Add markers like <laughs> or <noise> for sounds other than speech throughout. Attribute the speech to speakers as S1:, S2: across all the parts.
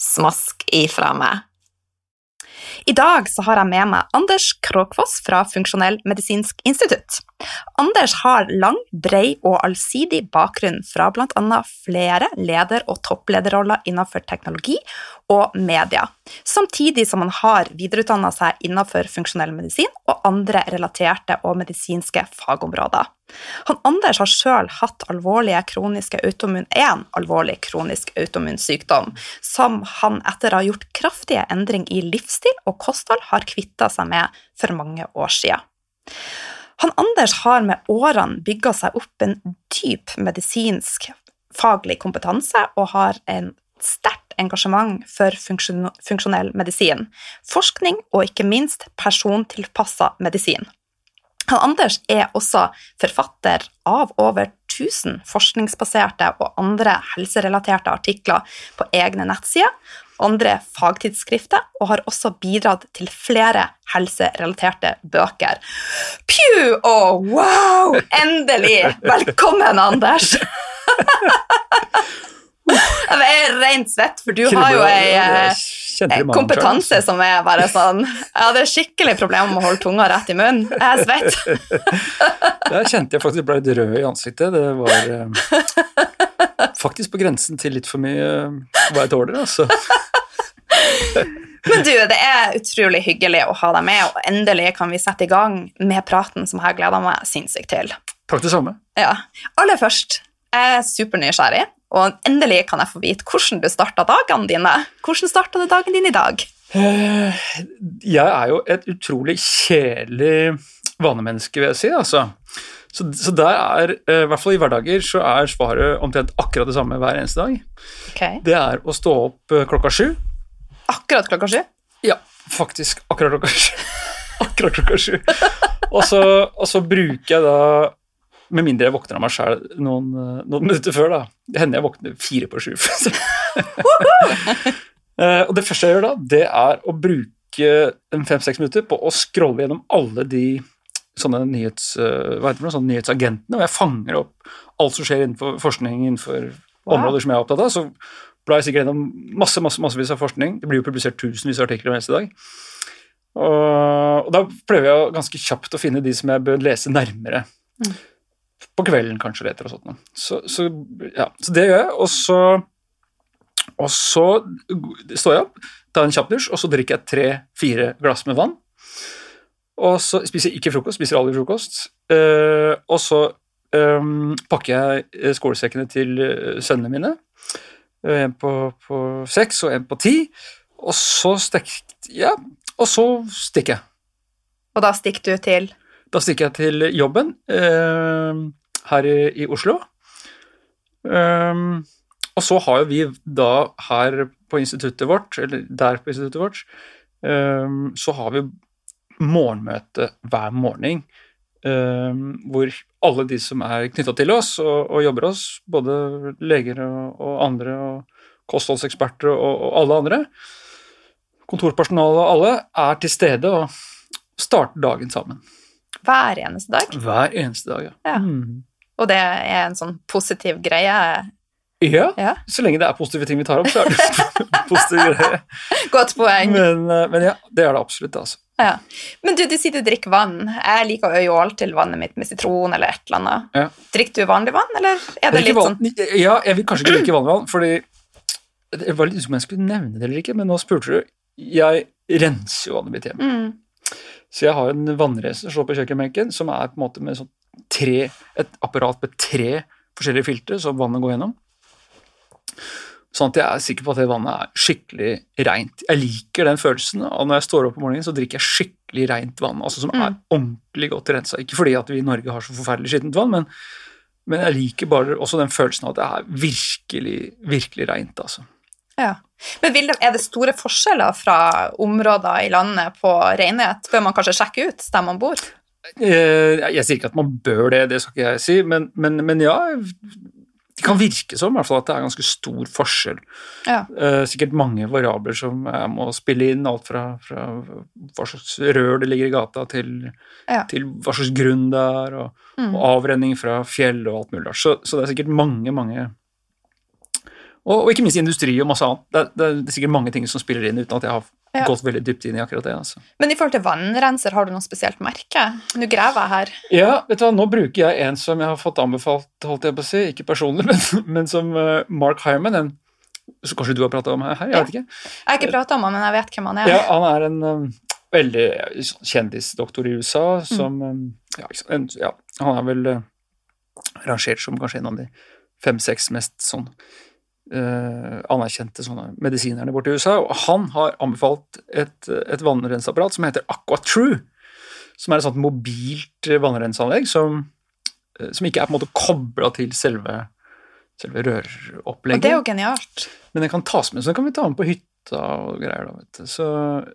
S1: Smask ifra meg. I dag har jeg med meg Anders Kråkfoss fra Funksjonell medisinsk institutt. Anders har lang, brei og allsidig bakgrunn fra bl.a. flere leder- og topplederroller innenfor teknologi og media, samtidig som han har videreutdanna seg innenfor funksjonell medisin og andre relaterte og medisinske fagområder. Han Anders har sjøl hatt alvorlige kroniske automun, en alvorlig kronisk sykdom, som han etter å ha gjort kraftige endringer i livsstil og kosthold har kvitta seg med for mange år siden. Han Anders har med årene bygga seg opp en dyp medisinsk faglig kompetanse og har en sterkt engasjement for funksjonell medisin, forskning og ikke minst persontilpassa medisin. Han Anders er også forfatter av over 1000 forskningsbaserte og andre helserelaterte artikler på egne nettsider, andre fagtidsskrifter, og har også bidratt til flere helserelaterte bøker. Pju! Oh, wow! Endelig! Velkommen, Anders! <laughs> Jeg er rent svett, for du har jo ei kompetanse som er bare sånn Jeg hadde skikkelig problemer med å holde tunga rett i munnen. Jeg er svett. <laughs>
S2: Der kjente jeg faktisk ble litt rød i ansiktet. Det var eh, faktisk på grensen til litt for mye eh, hva jeg tåler, altså.
S1: Men du, det er utrolig hyggelig å ha deg med, og endelig kan vi sette i gang med praten som jeg har gleda meg sinnssykt til.
S2: Takk det samme.
S1: Ja. Aller først, jeg er supernysgjerrig og endelig kan jeg få vite hvordan du starta dagene dine. Hvordan starta du dagen din i dag?
S2: Eh, jeg er jo et utrolig kjedelig vanemenneske, vil jeg si. altså. Så, så, der er, eh, i hvert fall i hverdager, så er svaret omtrent akkurat det samme hver eneste dag.
S1: Okay.
S2: Det er å stå opp eh, klokka sju.
S1: Akkurat klokka sju?
S2: Ja, faktisk akkurat klokka sju. <laughs> akkurat klokka sju. Og så, og så bruker jeg da med mindre jeg våkner av meg sjøl noen, eh, noen, minutter før, da. Det hender jeg våkner fire på sju. uh, <laughs> og det første jeg gjør da, det er å bruke fem-seks minutter på å scrolle gjennom alle de sånne, nyhets, det, sånne nyhetsagentene, og jeg fanger opp alt som skjer innenfor forskning innenfor wow. områder som jeg er opptatt av. Så blar jeg sikkert gjennom masse, masse, massevis av forskning. Det blir jo publisert tusenvis av artikler hver eneste dag. Og, og, da prøver jeg ganske kjapt å finne de som jeg bør lese nærmere. Mm på kvelden kanskje etter og sånt. Så, så, ja, så det gjør jeg, og så, og så står jeg opp, tar en kjapp dusj, og så drikker jeg tre-fire glass med vann. Og så spiser jeg ikke frokost, spiser aldri frokost. Uh, og så um, pakker jeg eh, skolesekkene til uh, sønnene mine. En på, på seks og en på ti. Og så stekk, jeg, og så stikker jeg.
S1: Og da stikker du til?
S2: Da stikker jeg til jobben. Uh, her i, i Oslo. Um, og så har jo vi da her på instituttet vårt, eller der på instituttet vårt, um, så har vi morgenmøte hver morgen. Um, hvor alle de som er knytta til oss og, og, jobber oss, både leger og, og andre, og kostholdseksperter og, og, alle andre, kontorpersonale og alle, er til stede og starter dagen sammen.
S1: Hver eneste dag?
S2: Hver eneste dag, ja.
S1: ja. Mm. Og det er en sånn positiv greie?
S2: Ja, ja, så lenge det er positive ting vi tar opp, så er det <laughs> positive greier. <laughs>
S1: Godt poeng.
S2: Men, eh, men, ja, det er det absolutt. altså.
S1: Ja. Men du, du sier du drikker vann. Jeg liker å gjøre til vannet mitt med sitron eller et eller annet.
S2: Ja.
S1: Drikker du vanlig vann, eller er det litt
S2: vann. sånn Ja, jeg vil kanskje ikke drikke vanlig vann, fordi det var litt som jeg skulle nevne det eller ikke, men nå spurte du. Jeg renser jo vannet mitt hjemme. Mm. Så jeg har en vannracer på kjøkkenbenken som er på en måte med sånn tre, et apparat med tre forskjellige filtre som vannet går gjennom. Sånn at jeg er sikker på at det vannet er skikkelig reint. Jeg liker den følelsen, og når jeg står opp om morgenen, så drikker jeg skikkelig reint vann. altså Som er
S1: Mm.
S2: ordentlig godt rensa. Ikke fordi at vi i Norge har så forferdelig skittent vann, men, men jeg liker bare også den følelsen av at det er virkelig, virkelig reint. altså.
S1: Ja. Men det, er det store forskjeller fra områder i landet på renhet? Bør man kanskje sjekke ut der man bor?
S2: Eh, Jeg sier ikke at man bør det, det skal ikke jeg si, men, men, men ja Det kan virke som i hvert fall at det er ganske stor forskjell.
S1: Ja.
S2: Eh, sikkert mange variabler som jeg må spille inn, alt fra, fra hva slags rør det ligger i gata, til,
S1: Ja.
S2: til hva slags grunn det er, og,
S1: Mm.
S2: og avrenning fra fjell og alt mulig. Så, så det er sikkert mange, mange og, og ikke minst industri og masse annet. Det, er- det, er- det er sikkert mange ting som spiller inn, uten at jeg har
S1: Ja.
S2: gått veldig dypt inn i akkurat det. altså.
S1: Men i forhold til vannrenser, har du noe spesielt merke? Nå graver jeg her.
S2: Ja, vet du hva, nå bruker jeg en som jeg har fått anbefalt, holdt jeg på å si, ikke personlig, <laughs> men, men som eh, Mark Hyman, en som kanskje du har prata om her, jeg
S1: Ja.
S2: vet ikke.
S1: Jeg har ikke prata om han, men jeg vet hvem han er.
S2: Ja, han er en um, veldig eh, kjendisdoktor i USA som mm. ja, en, ja, Han er vel uh, rangert som kanskje en av de fem-seks mest sånn uh, anerkjente sånne medisinerne borte i USA. Og han har anbefalt et, et vannrenseapparat som heter AquaTrue. Som er et sånt mobilt uh, vannrenseanlegg som, uh, som ikke er på en måte kobla til selve, selve
S1: Og det er jo genialt.
S2: Men den kan tas med, så den kan vi ta med på hytta og greier. da, vet du. Så,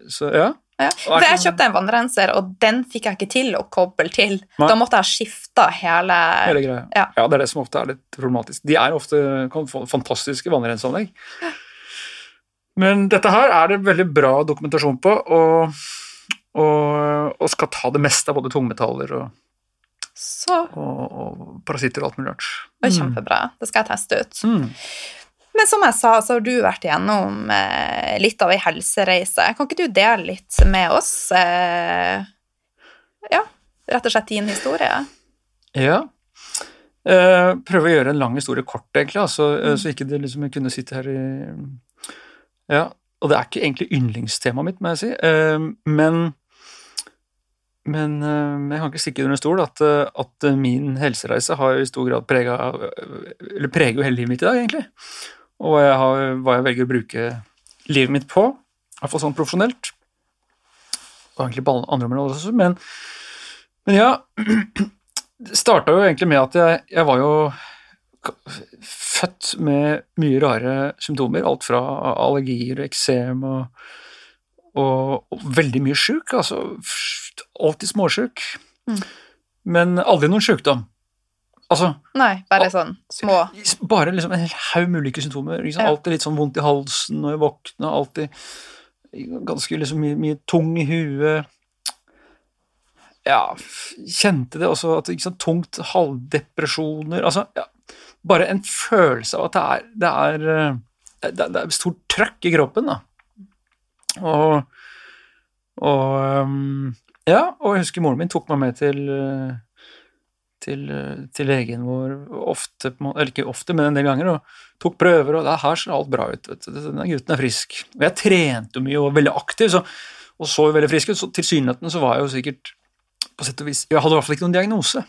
S2: så ja.
S1: Ja. For jeg kjøpte en vannrenser, og den fikk jeg ikke til å koble til.
S2: Nei.
S1: Da måtte jeg skifte hele
S2: hele greia.
S1: Ja.
S2: det er det som ofte er litt problematisk. De er ofte fantastiske vannrenseanlegg. Men dette her er det veldig bra dokumentasjon på, og, og, og skal ta det meste av både tungmetaller og, og, og parasitter og alt mulig rart.
S1: Mm. kjempebra. Det skal jeg teste ut.
S2: Mm.
S1: Men som jeg sa, så har du vært igjennom eh, litt av ei helsereise. Kan ikke du dele litt med oss? Eh, ja, rett og slett din historie?
S2: Ja. Eh, prøve å gjøre en lang historie kort, egentlig, altså, mm. så ikke det liksom kunne sitte her i Ja, og det er ikke egentlig yndlingstemaet mitt, må jeg si, eh, men men eh, jeg kan ikke stikke under en stol at, at min helsereise har i stor grad prega Eller preger jo hele livet mitt i dag, egentlig. Og jeg, har, hva jeg velger å bruke livet mitt på, i hvert fall sånn profesjonelt. Og egentlig på andre områder også, men, men ja <clears throat> det starta jo egentlig med at jeg, jeg var jo født med mye rare symptomer. Alt fra allergier og eksem og, og, og veldig mye sjuk. Altså alltid småsjuk.
S1: Mm.
S2: Men aldri noen sjukdom. Altså
S1: Nei, bare sånn små
S2: bare liksom en haug med ulike symptomer. Liksom.
S1: Ja.
S2: Alltid litt sånn vondt i halsen når jeg våkner, Alltid ganske liksom mye, mye tung i huet. Ja, kjente det også at ikke sant, tungt halvdepresjoner Altså, ja, bare en følelse av at det er Det er, eh, det er, det er stort trøkk i kroppen, da. Og, og um, Ja, og jeg husker moren min tok meg med til eh, til, til legen vår ofte, eller ikke ofte, men en del ganger, og tok prøver, og det her ser alt bra ut. vet du. Denne gutten er frisk. Og jeg trente jo mye og var veldig aktiv, så, og så veldig frisk ut, så tilsynelatende så var jeg jo sikkert på sett og vis Jeg hadde i hvert fall ikke noen diagnose.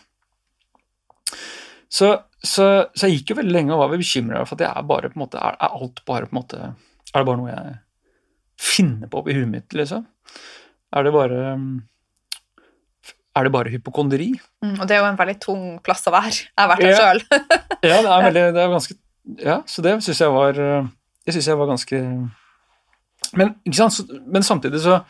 S2: Så, så, så jeg gikk jo veldig lenge og var bekymra for at jeg er bare på en måte Er, er alt bare på en måte Er det bare noe jeg finner på oppi huet mitt, liksom? Er det bare Er det bare hypokondri?
S1: mm, Og det er jo en veldig tung plass å være. Jeg har vært der
S2: Ja.
S1: sjøl. <laughs>
S2: Ja, det er veldig Det er ganske Ja, så det syns jeg var eh, Det syns jeg var ganske Men, ikke sant, men samtidig så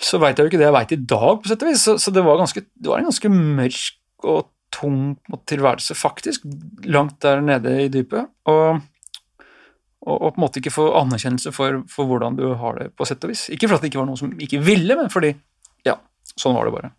S2: så veit jeg jo ikke det jeg veit i dag, på sett og vis. Så, så det var ganske Det var en ganske mørk og tung tilværelse, faktisk. Langt der nede i dypet. Og, og, og på en måte ikke få anerkjennelse for, for hvordan du har det, på sett og vis. Ikke for at det ikke var noen som ikke ville, men fordi sånn var det bare.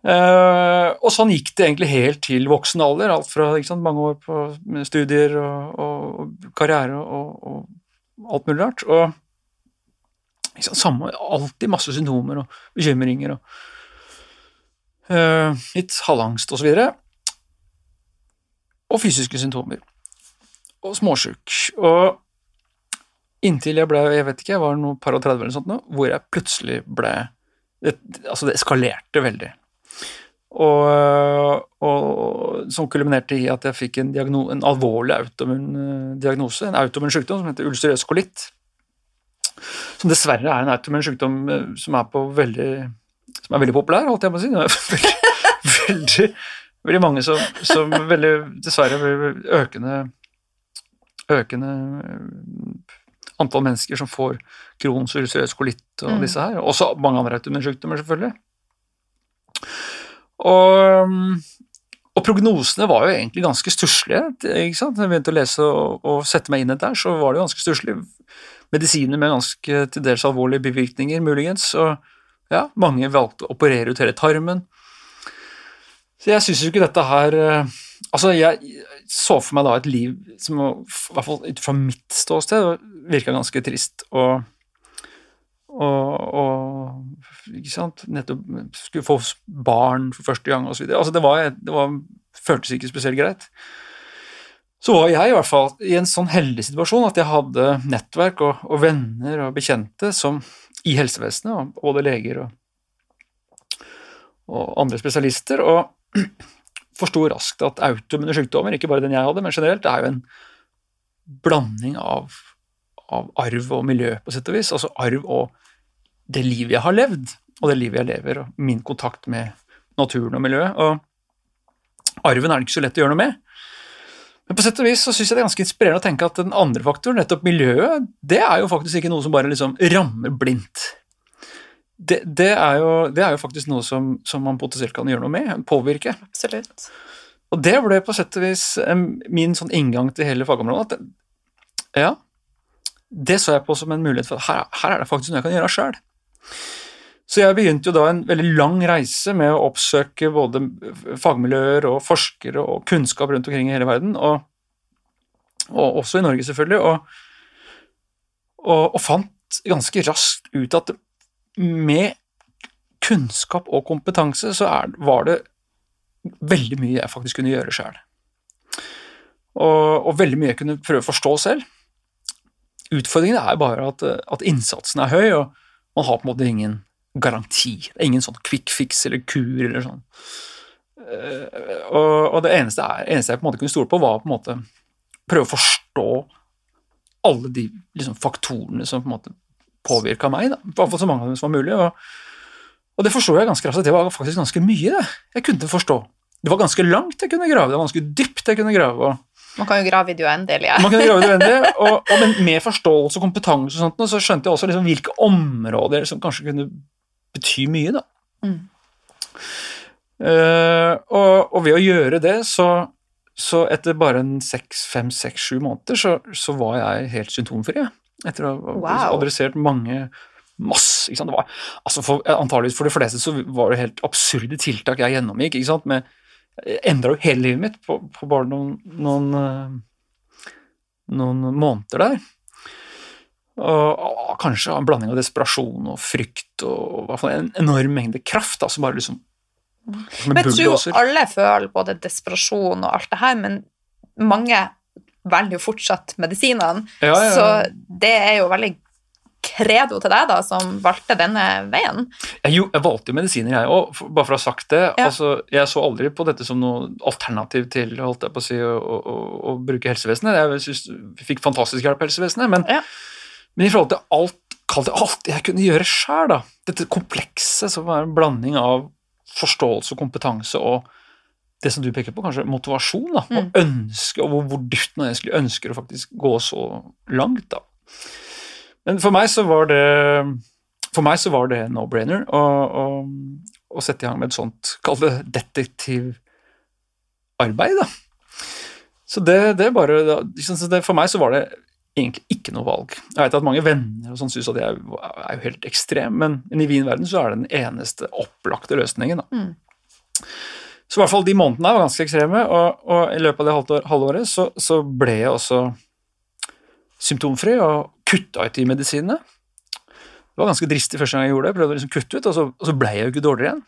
S2: Uh, og sånn gikk det egentlig helt til voksen alder. Alt fra sant, mange år på studier og, og, og karriere og, og alt mulig rart. Og sant, samme, alltid masse symptomer og bekymringer og uh, litt halvangst. Og, og fysiske symptomer. Og småsjuk. Og Inntil jeg ble, jeg vet ikke, jeg var noe par og 30 eller sånt nå, hvor jeg plutselig ble det, Altså, det eskalerte veldig. Og, og som kulminerte i at jeg fikk en, diagno, en alvorlig autoimmun eh, diagnose, en autoimmun sykdom som heter ulcerøs kolitt. Som dessverre er en autoimmun sykdom eh, som er, veldig, som er veldig populær, holdt jeg på å si. Veldig, <laughs> veldig, veldig mange som, som veldig, dessverre økende økende antall mennesker som får Crohns ulcerøs kolitt og mm. disse her. Også mange andre autoimmunsykdommer, selvfølgelig. Og, og, prognosene var jo egentlig ganske stusslige. ikke sant? Jeg begynte å lese og, og sette meg inn i det der, så var det jo ganske stusslig. Medisiner med ganske til dels alvorlige bivirkninger, muligens. Og ja, mange valgte å operere ut hele tarmen. Så jeg syns jo ikke dette her eh, Altså, jeg så for meg da et liv som i hvert fall ut fra mitt ståsted virka ganske trist. Og, og, og ikke sant, nettopp skulle få barn for første gang osv. Altså, det, var, det var, føltes ikke spesielt greit. Så var jeg i hvert fall i en sånn heldig situasjon at jeg hadde nettverk og, og venner og bekjente som i helsevesenet, både leger og, og andre spesialister. og <clears throat> forsto raskt at autoimmune sykdommer, ikke bare den jeg hadde, men generelt, det er jo en blanding av, av, arv og miljø, på sett og vis. Altså arv og det livet jeg har levd, og det livet jeg lever, og min kontakt med naturen og miljøet. Og arven er det ikke så lett å gjøre noe med. Men på sett og vis så syns jeg det er ganske inspirerende å tenke at den andre faktoren, nettopp miljøet, det er jo faktisk ikke noe som bare liksom rammer blindt. Det, det, er jo, det, er jo, faktisk noe som, som, man potensielt kan gjøre noe med, påvirke.
S1: Absolutt.
S2: Og det ble på sett og vis min sånn inngang til hele fagområdet. at Ja, det så jeg på som en mulighet for at her, her er det faktisk noe jeg kan gjøre sjøl. Så jeg begynte jo da en veldig lang reise med å oppsøke både fagmiljøer og forskere og kunnskap rundt omkring i hele verden, og, og også i Norge, selvfølgelig, og, og, og fant ganske raskt ut at med kunnskap og kompetanse så er, var det veldig mye jeg faktisk kunne gjøre sjøl. Og, og, veldig mye jeg kunne prøve å forstå selv. Utfordringen er bare at, at, innsatsen er høy, og man har på en måte ingen garanti. Det er ingen sånn quick fix eller kur eller sånn. Uh, og, og, det eneste, er, eneste, jeg på en måte kunne stole på, var på en måte prøve å forstå alle de liksom, faktorene som på en måte påvirka meg, i hvert fall så mange av dem som var mulig. Og, og det forsto jeg ganske raskt det var faktisk ganske mye det jeg kunne forstå. Det var ganske langt jeg kunne grave, det var ganske dypt jeg kunne grave.
S1: Man kan jo grave i det uendelige.
S2: Man kan grave i det uendelige, og, og, men med forståelse og kompetanse og sånt, så skjønte jeg også liksom hvilke områder som kanskje kunne bety mye. da. Mm. Uh, og, og, ved å gjøre det, så, så etter bare en seks, fem, seks, sju måneder, så, så var jeg helt symptomfri. Etter å ha wow. adressert mange masse ikke sant? Det var, altså for, antageligvis for de fleste så var det helt absurde tiltak jeg gjennomgikk. ikke sant? Med, endra jo hele livet mitt på, på bare noen, noen, eh, noen, måneder der. Og, og, kanskje en blanding av desperasjon og frykt og, og en enorm mengde kraft. Altså bare liksom
S1: Men Jeg tror jo alle føler både desperasjon og alt det her, men mange velger jo fortsatt medisinene. Ja, ja, ja. Så det er jo veldig credo til deg, da, som valgte denne veien.
S2: Jeg, jo, jeg valgte jo medisiner, jeg òg, bare for å ha sagt det. Altså, jeg så aldri på dette som noe alternativ til holdt jeg på å, si, å, å, å bruke helsevesenet. Jeg synes, vi fikk fantastisk hjelp av helsevesenet, men, men, i forhold til alt, alt jeg kunne gjøre sjøl, dette komplekset som var en blanding av forståelse og kompetanse og det som du peker på, kanskje motivasjon, da, og mm. ønske, og hvor, hvor dypt man skulle ønsker å faktisk gå så langt. da. Men for meg så var det for meg så var det no-brainer å, å, å, sette i gang med et sånt, kall det detektivarbeid, da. Så det, det bare det, For meg så var det egentlig ikke noe valg. Jeg vet at mange venner og sånn syns at jeg er, jo helt ekstrem, men i min verden så er det den eneste opplagte løsningen. da. Mm. Så i hvert fall de månedene var ganske ekstreme, og, og i løpet av det halvåret så, så, ble jeg også symptomfri og kutta ut de medisinene. Det var ganske dristig første gang jeg gjorde det, jeg prøvde å liksom kutte ut, og så, og så ble jeg jo ikke dårligere igjen.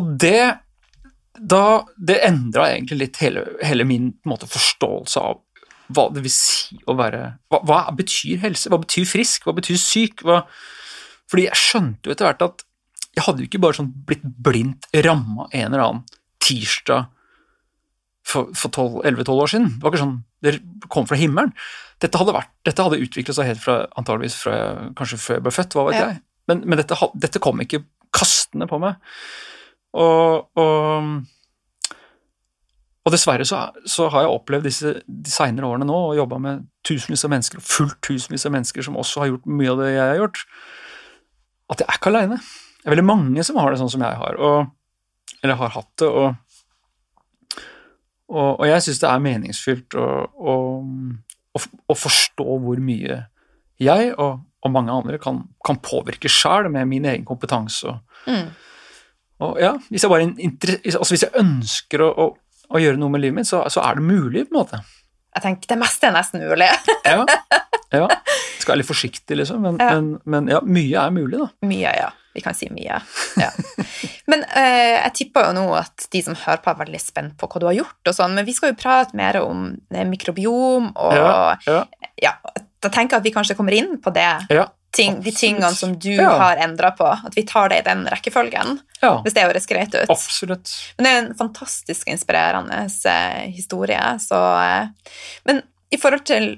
S2: Og det da, det endra egentlig litt hele, hele min måte, forståelse av hva det vil si å være hva, hva betyr helse? Hva betyr frisk? Hva betyr syk? Hva, fordi jeg skjønte jo etter hvert at jeg hadde jo ikke bare sånn blitt blindt ramma en eller annen tirsdag for, for 11-12 år siden. Det var ikke sånn det kom fra himmelen. Dette hadde, vært, dette hadde utviklet seg helt fra antageligvis fra kanskje før jeg ble født, hva vet
S1: Ja.
S2: jeg. Men, men dette, dette kom ikke kastende på meg. Og, og, og dessverre så, så har jeg opplevd disse de seinere årene nå og jobba med tusenvis av mennesker, og fullt tusenvis av mennesker som også har gjort mye av det jeg har gjort, at jeg er ikke aleine. Det er veldig mange som har det sånn som jeg har, og, eller har hatt det. og og, og jeg syns det er meningsfylt å, å, å, å forstå hvor mye jeg og, og mange andre kan, kan påvirke sjøl med min egen kompetanse. Og,
S1: Mm.
S2: og ja, hvis jeg bare altså hvis jeg ønsker å, å, å gjøre noe med livet mitt, så, så er det mulig, på en måte.
S1: Jeg tenker det meste er nesten mulig. <laughs>
S2: Ja, ja. Skal være litt forsiktig, liksom, men
S1: Ja.
S2: men, men ja, mye er mulig, da.
S1: Mye, ja. Vi kan si mye. Ja. Men eh, jeg tipper jo nå at de som hører på, er veldig spent på hva du har gjort. og sånn, Men vi skal jo prate mer om eh, mikrobiom, og
S2: Ja, ja,
S1: ja, da tenker jeg at vi kanskje kommer inn på det. Ting, de tingene som du har endra på. At vi tar det i den rekkefølgen, hvis det høres greit ut.
S2: absolutt.
S1: Men det er en fantastisk inspirerende eh, historie. Så, eh, men i forhold til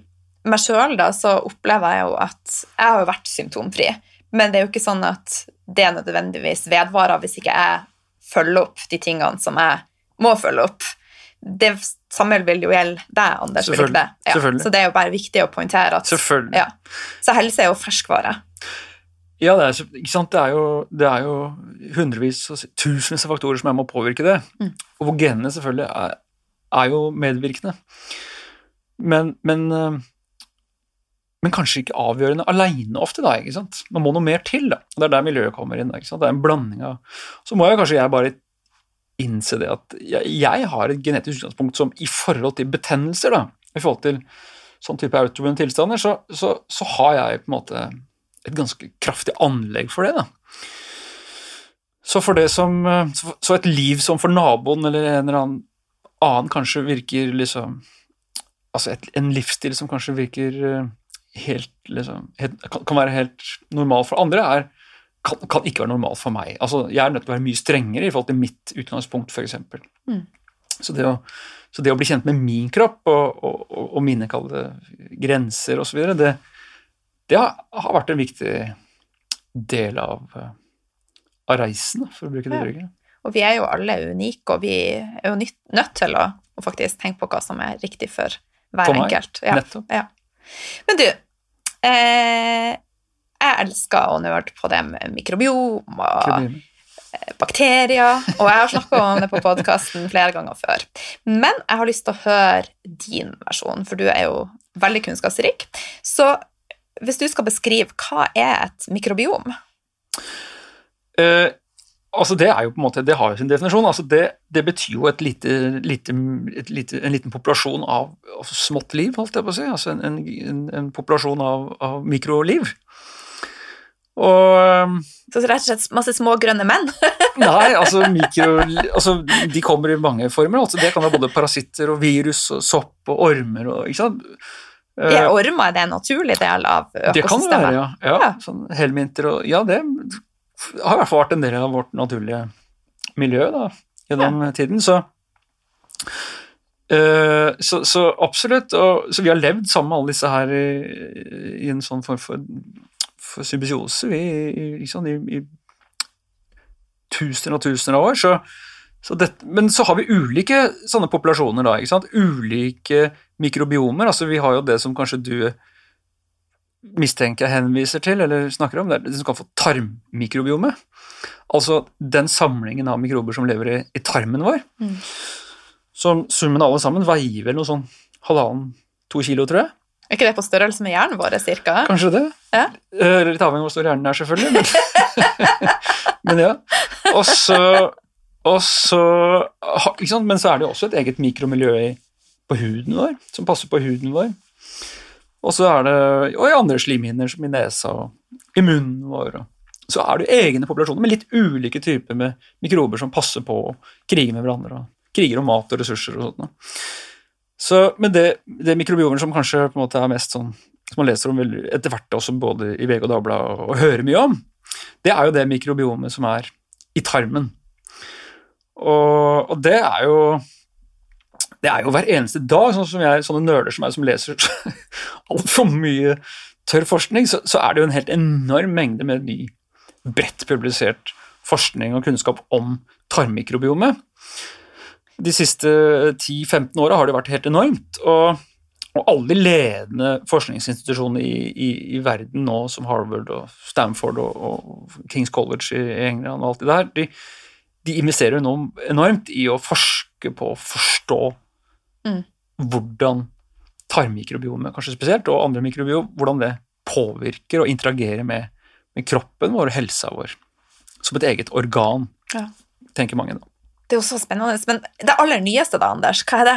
S1: meg sjøl, da, så opplever jeg jo at jeg har vært symptomfri. Men det er jo ikke sånn at det nødvendigvis vedvarer hvis ikke jeg følger opp de tingene som jeg må følge opp. Det samme vil jo gjelde deg, Anders.
S2: Selvfølgelig.
S1: Ja.
S2: Selvfølgelig.
S1: Så det er jo bare viktig å poengtere at ja. Så helse er jo ferskvare.
S2: Ja, det er, ikke sant? Det er jo, det er jo hundrevis og tusenvis av faktorer som jeg må påvirke det.
S1: Mm.
S2: Og hvor genene selvfølgelig er, er jo medvirkende. Men, men, eh, men kanskje ikke avgjørende aleine ofte, da. ikke sant? Man må noe mer til. da. Det er der miljøet kommer inn. ikke sant? Det er en blanding av Så må jeg kanskje jeg bare innse det at jeg, jeg har et genetisk utgangspunkt som i forhold til betennelser, da, i forhold til sånn type autoimmune tilstander, så, så, så har jeg på en måte et ganske kraftig anlegg for det. da. Så for det som, så- så et liv som for naboen eller en eller annen annen kanskje virker liksom Altså et, en livsstil som kanskje virker eh, helt liksom helt, kan, være helt normal for andre, er, kan, kan ikke være normal for meg. Altså Jeg er nødt til å være mye strengere i forhold til mitt utgangspunkt, f.eks.
S1: Mm.
S2: Så, det å- så det å bli kjent med min kropp og, og, og, og mine kalde grenser osv., det, det har, har vært en viktig del av, av reisen, for å bruke det
S1: Ja. Og vi er jo alle unike, og vi er jo nødt til å, å faktisk tenke på hva som er riktig for hver
S2: For meg,
S1: enkelt. Ja.
S2: Nettopp.
S1: Ja. Men du, eh, jeg elsker å nøle på det med mikrobiom og
S2: Mikrobiom.
S1: bakterier, og jeg har snakka om det på podkasten flere ganger før. Men jeg har lyst til å høre din versjon, for du er jo veldig kunnskapsrik. Så hvis du skal beskrive hva er et mikrobiom?
S2: Eh, altså det er jo på en måte, det har jo sin definisjon. altså Det, det betyr jo et lite, lite, et lite, en liten populasjon av, av smått liv, holdt jeg på å si. altså En, en, en populasjon av, av mikroliv. Og eh,
S1: Så rett og slett masse små grønne menn? <laughs>
S2: Nei, altså, mikro, altså de kommer i mange former. altså Det kan være både parasitter og virus og sopp og ormer og ikke sant. Eh,
S1: Er ormer er det en naturlig del av økosystemet?
S2: Det kan det være, ja. ja.
S1: Ja.
S2: Sånn helminter og Ja, det har i hvert fall vært en del av vårt naturlige miljø da, gjennom tiden, så uh, så, så absolutt. Og, så vi har levd sammen med alle disse her i, i en sånn form for, for symbiose vi, i, sant, i, i tusener og tusener av år. Så, så det, men så har vi ulike sånne populasjoner, da. ikke sant? Ulike mikrobiomer. altså Vi har jo det som kanskje du mistenker jeg henviser til, eller snakker om, det er det som kan få tarmmikrobiome. Altså den samlingen av mikrober som lever i, i tarmen vår.
S1: Mm.
S2: Som summen av alle sammen veier vel noe sånn halvannen-to kilo, tror jeg.
S1: Er ikke det på størrelse med hjernen vår, cirka?
S2: Kanskje det.
S1: Ja.
S2: Eh, Litt avhengig av hvor stor hjernen er, selvfølgelig. Men, <laughs> men ja. Og så, og så? Men så er det jo også et eget mikromiljø på huden vår, som passer på huden vår. Og så er det og i andre slimhinner, som i nesa og i munnen vår. Så er det jo egne populasjoner med litt ulike typer med mikrober som passer på å krige med hverandre. og Kriger om mat og ressurser og sånt. Så, men det, det mikrobiomet som kanskje på en måte er mest sånn som man leser om etter hvert også både i VG og Dagbladet og, og hører mye om, det er jo det mikrobiomet som er i tarmen. Og, og det er jo det er jo hver eneste dag, sånn som jeg, sånne nerder som meg som leser <laughs> altfor mye tørr forskning, så, så, er det jo en helt enorm mengde med ny, bredt publisert forskning og kunnskap om tarmmikrobiomet. De siste 10-15 åra har det vært helt enormt. og og alle de ledende forskningsinstitusjonene i, i, i, verden nå, som Harvard og Stanford og, og, Kings College i England og alt det der, de, de investerer nå enormt i å forske på å forstå mm. hvordan tarmmikrobiomet, kanskje spesielt, og andre mikrobiom, hvordan det påvirker og interagerer med, med kroppen vår og helsa vår. Som et eget organ, ja. tenker mange da.
S1: Det er jo så spennende. Men det aller nyeste, da, Anders, hva er det?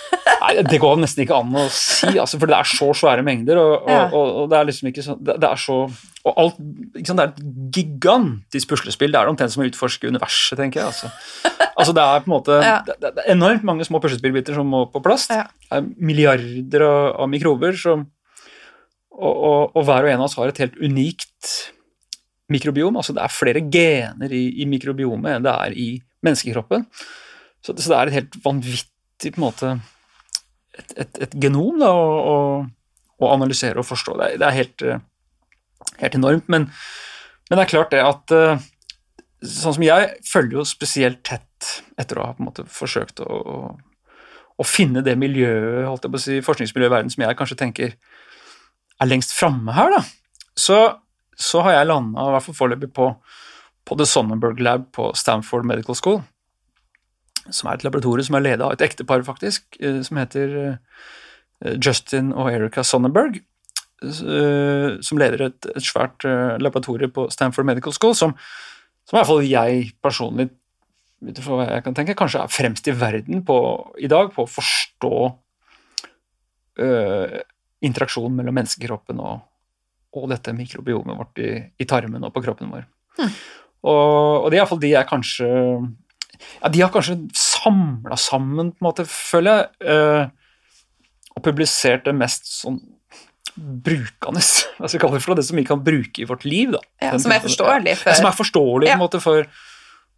S1: <laughs>
S2: Nei, Det går nesten ikke an å si, altså, for det er så svære mengder. Og, ja. og, og det er liksom ikke sånn Det, det er så og alt, sant, Det er et gigantisk puslespill. Det er omtrent som å utforske universet, tenker jeg. Altså. <laughs> altså det er på en måte ja. det, det, er enormt mange små puslespillbiter som må på plass. Ja. Det er milliarder av, av mikrober som og, og, og, hver og en av oss har et helt unikt mikrobiom. altså Det er flere gener i, i mikrobiomet enn det er i menneskekroppen. Så, så, det er et helt vanvittig på en måte et, et, et genom da, å, å, å, analysere og forstå. Det er, det er helt, eh, helt, enormt. Men, men, det er klart det at eh, Sånn som jeg følger jo spesielt tett etter å ha på en måte forsøkt å, å finne det miljøet, holdt jeg på å si, forskningsmiljøet i verden som jeg kanskje tenker er lengst framme her, da. Så, så har jeg landa, i hvert fall foreløpig, på på The Sonnenberg Lab på Stanford Medical School, som er et laboratorium som er ledet av et ektepar, faktisk, eh, som heter eh, Justin og Erica Sonnenberg, eh, som leder et, et svært laboratorium på Stanford Medical School, som, som i hvert fall jeg personlig hva jeg kan tenke, kanskje er fremst i verden på, i dag på å forstå øh, interaksjonen mellom menneskekroppen og, og, dette mikrobiomet vårt i, i, tarmen og på kroppen vår. Hm. Og, og det er iallfall de jeg kanskje Ja, de har kanskje samla sammen, på en måte, føler jeg, uh, og publisert det mest sånn brukende, <laughs> hva skal vi kalle det for det som vi kan bruke i vårt liv. da.
S1: Ja, som er forståelig for,
S2: ja, som er forståelig ja. på en måte for,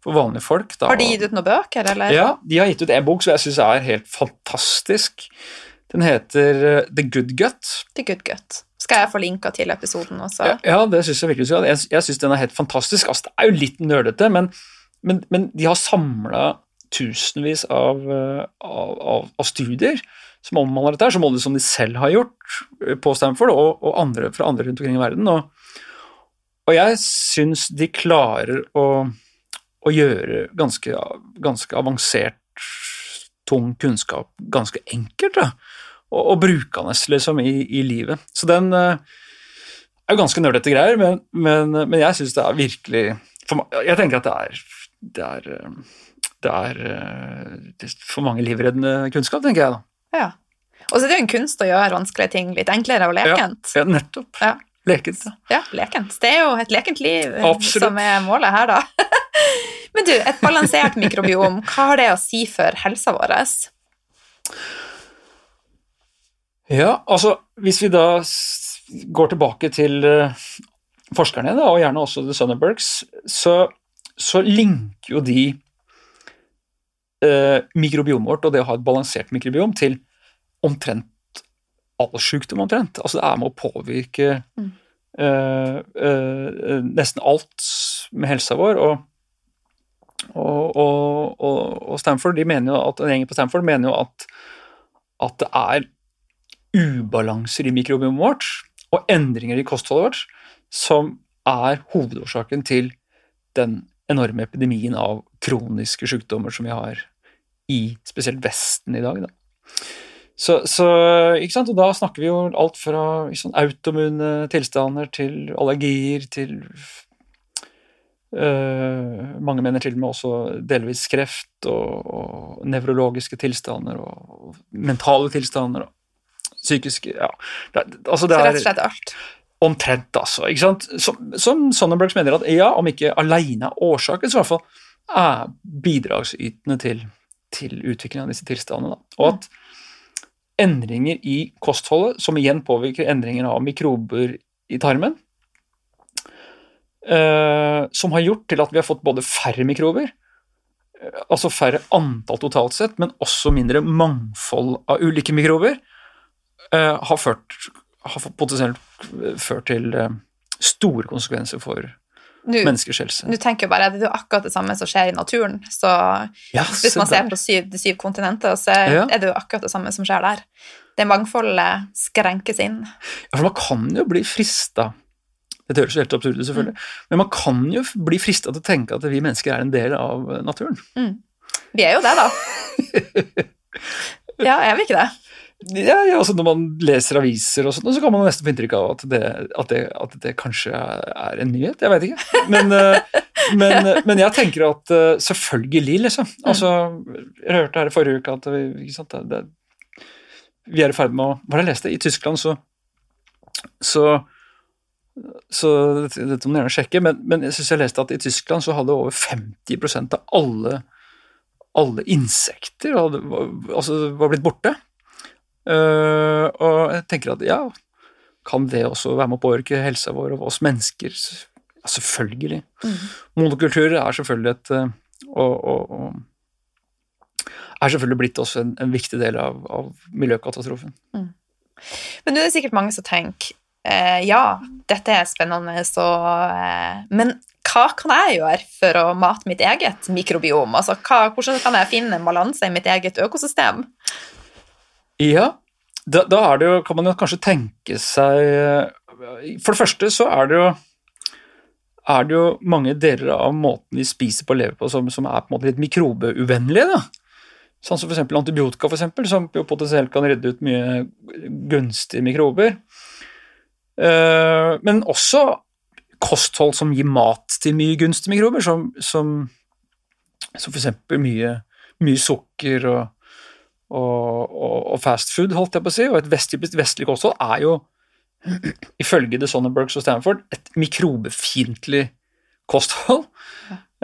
S2: for vanlige folk. Da.
S1: Har de gitt ut noen bøker, eller?
S2: Ja, de har gitt ut en bok som jeg syns er helt fantastisk. Den heter uh, The Good Gut.
S1: The Good Gut skal jeg få linka til episoden også.
S2: Ja, ja det syns jeg virkelig skal. Jeg, jeg syns den er helt fantastisk. Altså, det er jo litt nerdete, men, men, men de har samla tusenvis av, eh, av, av, av, studier som omhandler dette, som både som de selv har gjort eh, på Stanford, og, og andre fra andre rundt omkring i verden. Og, og jeg syns de klarer å, å gjøre ganske, ganske avansert, tung kunnskap ganske enkelt. Da og, og brukende liksom, i, i, livet. Så den uh, er jo ganske nerdete greier, men, men, men jeg syns det er virkelig for, Jeg tenker at det er det er, eh, det er, eh, det er for mange livreddende kunnskap, tenker jeg da.
S1: Ja. Og så er det jo en kunst å gjøre vanskelige ting litt enklere og lekent.
S2: Ja, ja nettopp. Ja. Lekent. Ja.
S1: ja, lekent. Det er jo et lekent liv Absolutt. som er målet her, da. <laughs> Men du, et balansert mikrobiom, hva har det å si for helsa vår?
S2: Ja, altså hvis vi da går tilbake til uh, forskerne, da, og gjerne også The Sunnerbergs, så, så linker jo de eh, mikrobiomet vårt og det å ha et balansert mikrobiom til omtrent all sykdom, omtrent. Altså det er med å påvirke mm. uh, nesten alt med helsa vår. og og, og, og, Stanford, de mener jo at, en gjeng på Stanford mener jo at, at det er ubalanser i mikrobiomet vårt og endringer i kostholdet vårt som er hovedårsaken til den enorme epidemien av kroniske sykdommer som vi har i spesielt Vesten i dag. Da. Så, så, sant? Og da snakker vi jo alt fra sånn, automune tilstander til allergier til øh, Mange mener til og med også delvis kreft og, og nevrologiske tilstander og, og mentale tilstander. og psykisk ja. Det, altså det
S1: Så rett og slett alt?
S2: Omtrent, altså. ikke sant? Som, som Sonnenbergs mener at ja, om ikke alene årsaken, så i hvert fall er bidragsytende til, til utviklingen av disse tilstandene. Og at endringer i kostholdet, som igjen påvirker endringer av mikrober i tarmen, Uh, som har gjort til at vi har fått både færre mikrober, uh, altså færre antall totalt sett, men også mindre mangfold av ulike mikrober, har, ført, har potensielt ført til eh, store konsekvenser for
S1: Nå
S2: menneskers helse.
S1: nå tenker jeg bare, Det er jo akkurat det samme som skjer i naturen. så
S2: Ja,
S1: Hvis man ser på syv, de syv kontinenter, så
S2: Ja.
S1: er det jo akkurat det samme som skjer der. Det mangfoldet skrenkes inn.
S2: Ja, for man kan jo bli frista Dette høres helt absurd ut, selvfølgelig,
S1: Mm.
S2: men man kan jo bli frista til å tenke at vi mennesker er en del av naturen. naturen.
S1: Vi er jo det, da. <laughs> Ja, er vi ikke det?
S2: Ja, ja, altså Når man leser aviser, og sånt, så kan man nesten få inntrykk av at det, at det, at det kanskje er en nyhet. Jeg vet ikke. Men, eh, men, eh, men jeg tenker at eh, selvfølgelig, liksom. Altså, Jeg hørte her i forrige uke at vi, sant, det, vi er i ferd med å Hva var det jeg leste? I Tyskland så så, så dette, må du gjerne sjekke, men, men jeg synes jeg leste at i Tyskland så hadde over 50% av alle, alle insekter hadde, altså, var blitt borte. Eh, og jeg tenker at ja, kan det også være med å påvirke helsa vår og oss mennesker? Ja, selvfølgelig. Monokulturer er selvfølgelig et eh, og, og, og er selvfølgelig blitt også en, en viktig del av, av miljøkatastrofen.
S1: Men nå er det sikkert mange som tenker eh, ja, dette er spennende, så eh, Men hva kan jeg gjøre for å mate mitt eget mikrobiom? Altså, hva, hvordan kan jeg finne en balanse i mitt eget økosystem?
S2: Ja, da, da er det jo, kan man jo kanskje tenke seg For det første så er det jo er det jo mange deler av måten vi spiser på og lever på som, som er på en måte litt mikrobeuvennlige. da. Sånn som f.eks. antibiotika, for eksempel, som jo potensielt kan redde ut mye gunstige mikrober. Eh, men også kosthold som gir mat til mye gunstige mikrober, som, som, som f.eks. Mye, mye sukker og, og, og, og fast food, holdt jeg på å si. Og et vestlig, vestlig kosthold er jo, ifølge The Sonnenbergs og Stanford, et mikrobefiendtlig kosthold.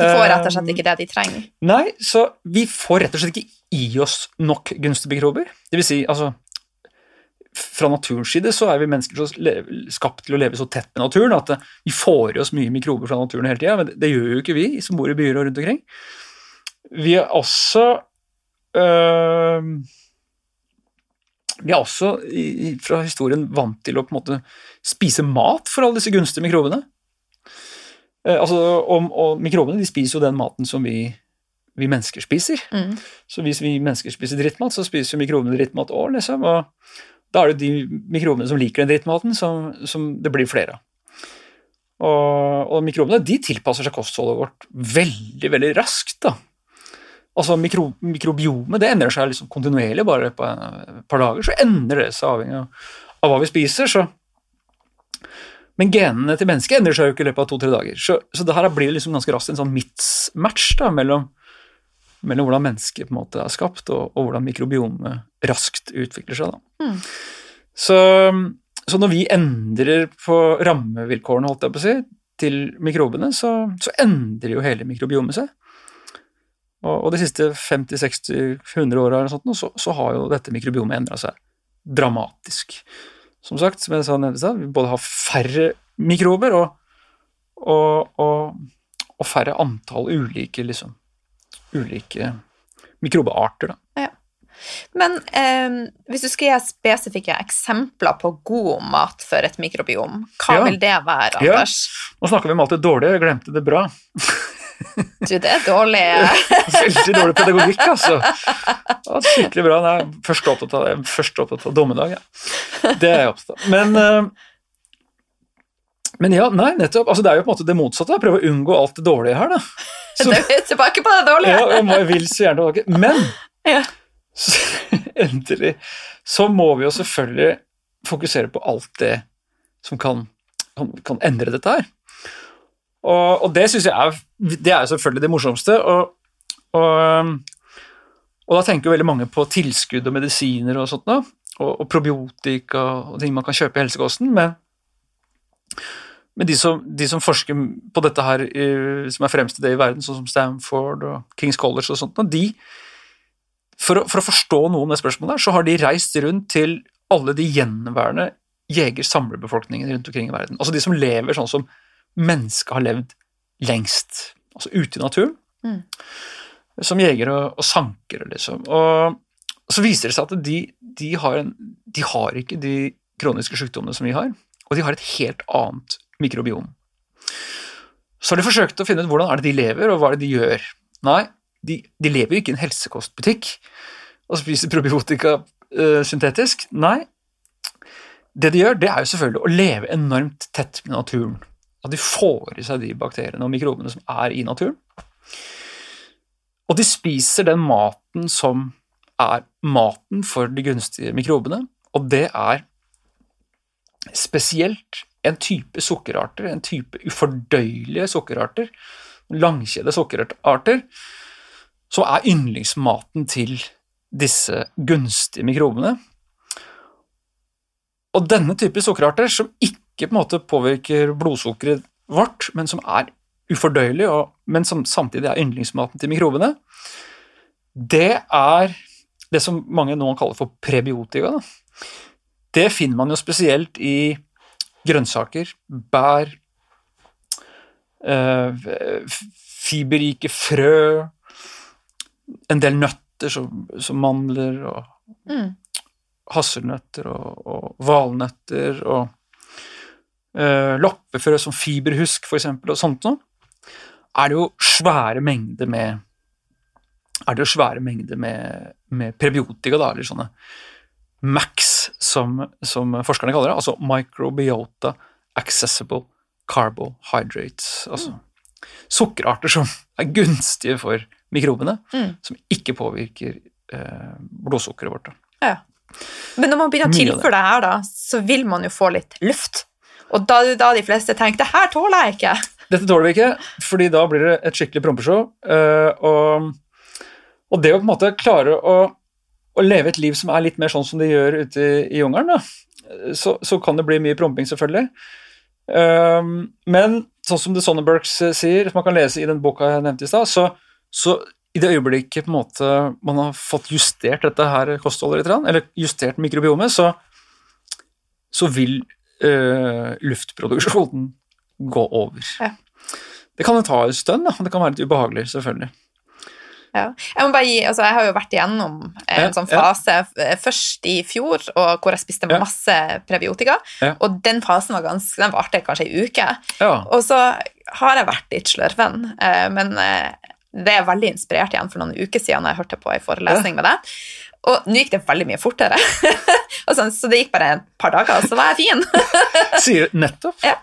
S1: De får rett og slett ikke det de trenger.
S2: Nei, så vi får rett og slett ikke i oss nok gunstige mikrober. Det vil si, altså Fra naturens side så er vi mennesker så skapt til å leve så tett med naturen at eh, vi får i oss mye mikrober fra naturen hele tida, men det, det gjør jo ikke vi som bor i byer og rundt omkring. Vi er også øh, Vi er også fra historien vant til å på en måte spise mat for alle disse gunstige mikrobene. Eh, altså, og, og mikrobene de spiser jo den maten som vi, vi mennesker spiser.
S1: Mm.
S2: Så hvis vi mennesker spiser drittmat, så spiser jo mikrobene drittmat òg, liksom. Og da er det de mikrobene som liker den drittmaten, som, som det blir flere av. Og, og mikrobene de tilpasser seg kostholdet vårt veldig, veldig raskt. da. Altså mikro, Mikrobiomet det endrer seg liksom kontinuerlig. Bare på et par dager så endrer det seg avhengig av, av hva vi spiser. så men genene til mennesket endrer seg jo ikke i løpet av to-tre dager. Så, så det her blir liksom ganske raskt en sånn mismatch da, mellom, mellom hvordan mennesket på en måte er skapt, og, og hvordan mikrobiomet raskt utvikler seg. Da.
S1: Mm.
S2: Så, så når vi endrer på rammevilkårene holdt jeg på å si, til mikrobene, så, så endrer jo hele mikrobiomet seg. Og, og de siste 50-60-100 åra så, så har jo dette mikrobiomet endra seg dramatisk som sagt, som jeg sa nevnte vi både har færre mikrober og, og, og, og færre antall ulike, liksom, ulike mikrobearter. Da.
S1: Men eh, hvis du skal gi spesifikke eksempler på god mat for et mikrobiom, hva
S2: Ja.
S1: vil det være,
S2: Ja. Nå snakker vi om alt det dårlige, jeg glemte det bra. <laughs>
S1: Du, det er dårlig. <laughs>
S2: Veldig dårlig pedagogikk, altså. Ja, skikkelig bra. Nei, først opptatt av, først opptatt av dommedag, ja. Det er jeg opptatt av. Men, eh, men ja, nei, nettopp. Altså, det er jo på en måte det motsatte. prøve å unngå alt det dårlige her, da. Så, <laughs>
S1: Det er tilbake på det dårlige.
S2: ja, jeg, må, jeg vil så gjerne tilbake. Men <laughs>
S1: Ja.
S2: så, endelig så må vi jo selvfølgelig fokusere på alt det som kan, kan, kan endre dette her. Og, og det syns jeg er Det er jo selvfølgelig det morsomste. Og, og, og da tenker jo veldig mange på tilskudd og medisiner og sånt, da, og, og probiotika og ting man kan kjøpe i helsekosten, men, men de, som, de som forsker på dette her, som er fremst i det i verden, sånn som Stanford og Kings College og sånt, de for, å, for å forstå noe om det spørsmålet, der, så har de reist rundt til alle de gjenværende jeger-samlerbefolkningene rundt omkring i verden. Altså de som lever sånn som mennesket har levd lengst, altså ute i naturen.
S1: Mm.
S2: Som jegere og, og sankere, liksom. Og så viser det seg at de, de, har en, de har ikke de kroniske sykdommene som vi har, og de har et helt annet mikrobiom. Så har de forsøkt å finne ut hvordan er det de lever, og hva er det de gjør. Nei, de, de lever jo ikke i en helsekostbutikk og spiser probiotika uh, syntetisk. Nei, det de gjør, det er jo selvfølgelig å leve enormt tett med naturen. At de får i seg de bakteriene og mikrobene som er i naturen. Og de spiser den maten som er maten for de gunstige mikrobene, og det er spesielt en type sukkerarter, en type ufordøyelige sukkerarter, langkjede sukkerarter, som er yndlingsmaten til disse gunstige mikrobene. Og denne type sukkerarter, som ikke på en måte påvirker blodsukkeret vårt, men som er ufordøyelig, men som samtidig er yndlingsmaten til mikrobene, det er det som mange nå kaller for prebiotika. Det finner man jo spesielt i grønnsaker, bær, øh, fiberrike frø, en del nøtter som, som mandler og
S1: Mm.
S2: hasselnøtter og, og valnøtter og loppefrø som fiberhusk, for eksempel, og sånt noe, er det jo svære mengder med er det jo svære mengder med, med prebiotika, da, eller sånne MAX, som, som forskerne kaller det, altså microbiota accessible carbohydrates, altså sukkerarter som er gunstige for mikrobene,
S1: Mm.
S2: som ikke påvirker eh, blodsukkeret vårt.
S1: Ja. Men når man begynner å tilføre det her, da, så vil man jo få litt luft. Og da da de fleste tenker 'det her tåler jeg ikke'.
S2: Dette tåler vi ikke, fordi da blir det et skikkelig prompeshow. eh, og, og det å på en måte klare å, å leve et liv som er litt mer sånn som de gjør ute i, i jungelen, så, så kan det bli mye promping, selvfølgelig. Eh, men sånn som The Sonnebergs eh, sier, som man kan lese i den boka jeg nevnte i stad, så, så i det øyeblikket på en måte man har fått justert dette her kostholdet litt, eller justert mikrobiomet, så, så vil eh, luftproduksjonen gå over.
S1: Ja.
S2: Det kan jo ta en stund, da. Det kan være litt ubehagelig, selvfølgelig.
S1: Ja. Jeg må bare gi, altså jeg har jo vært igjennom en
S2: Ja,
S1: sånn fase ja. først i fjor, og hvor jeg spiste masse prebiotika, og den fasen var ganske, den varte kanskje ei uke.
S2: Ja.
S1: Og så har jeg vært litt slørven, eh, men eh, det er veldig inspirert igjen for noen uker siden jeg hørte på en forelesning med deg. Og nå gikk det veldig mye fortere, <laughs> og sånn, så det gikk bare et par dager, så var jeg fin. <laughs>
S2: Sier nettopp.
S1: Ja.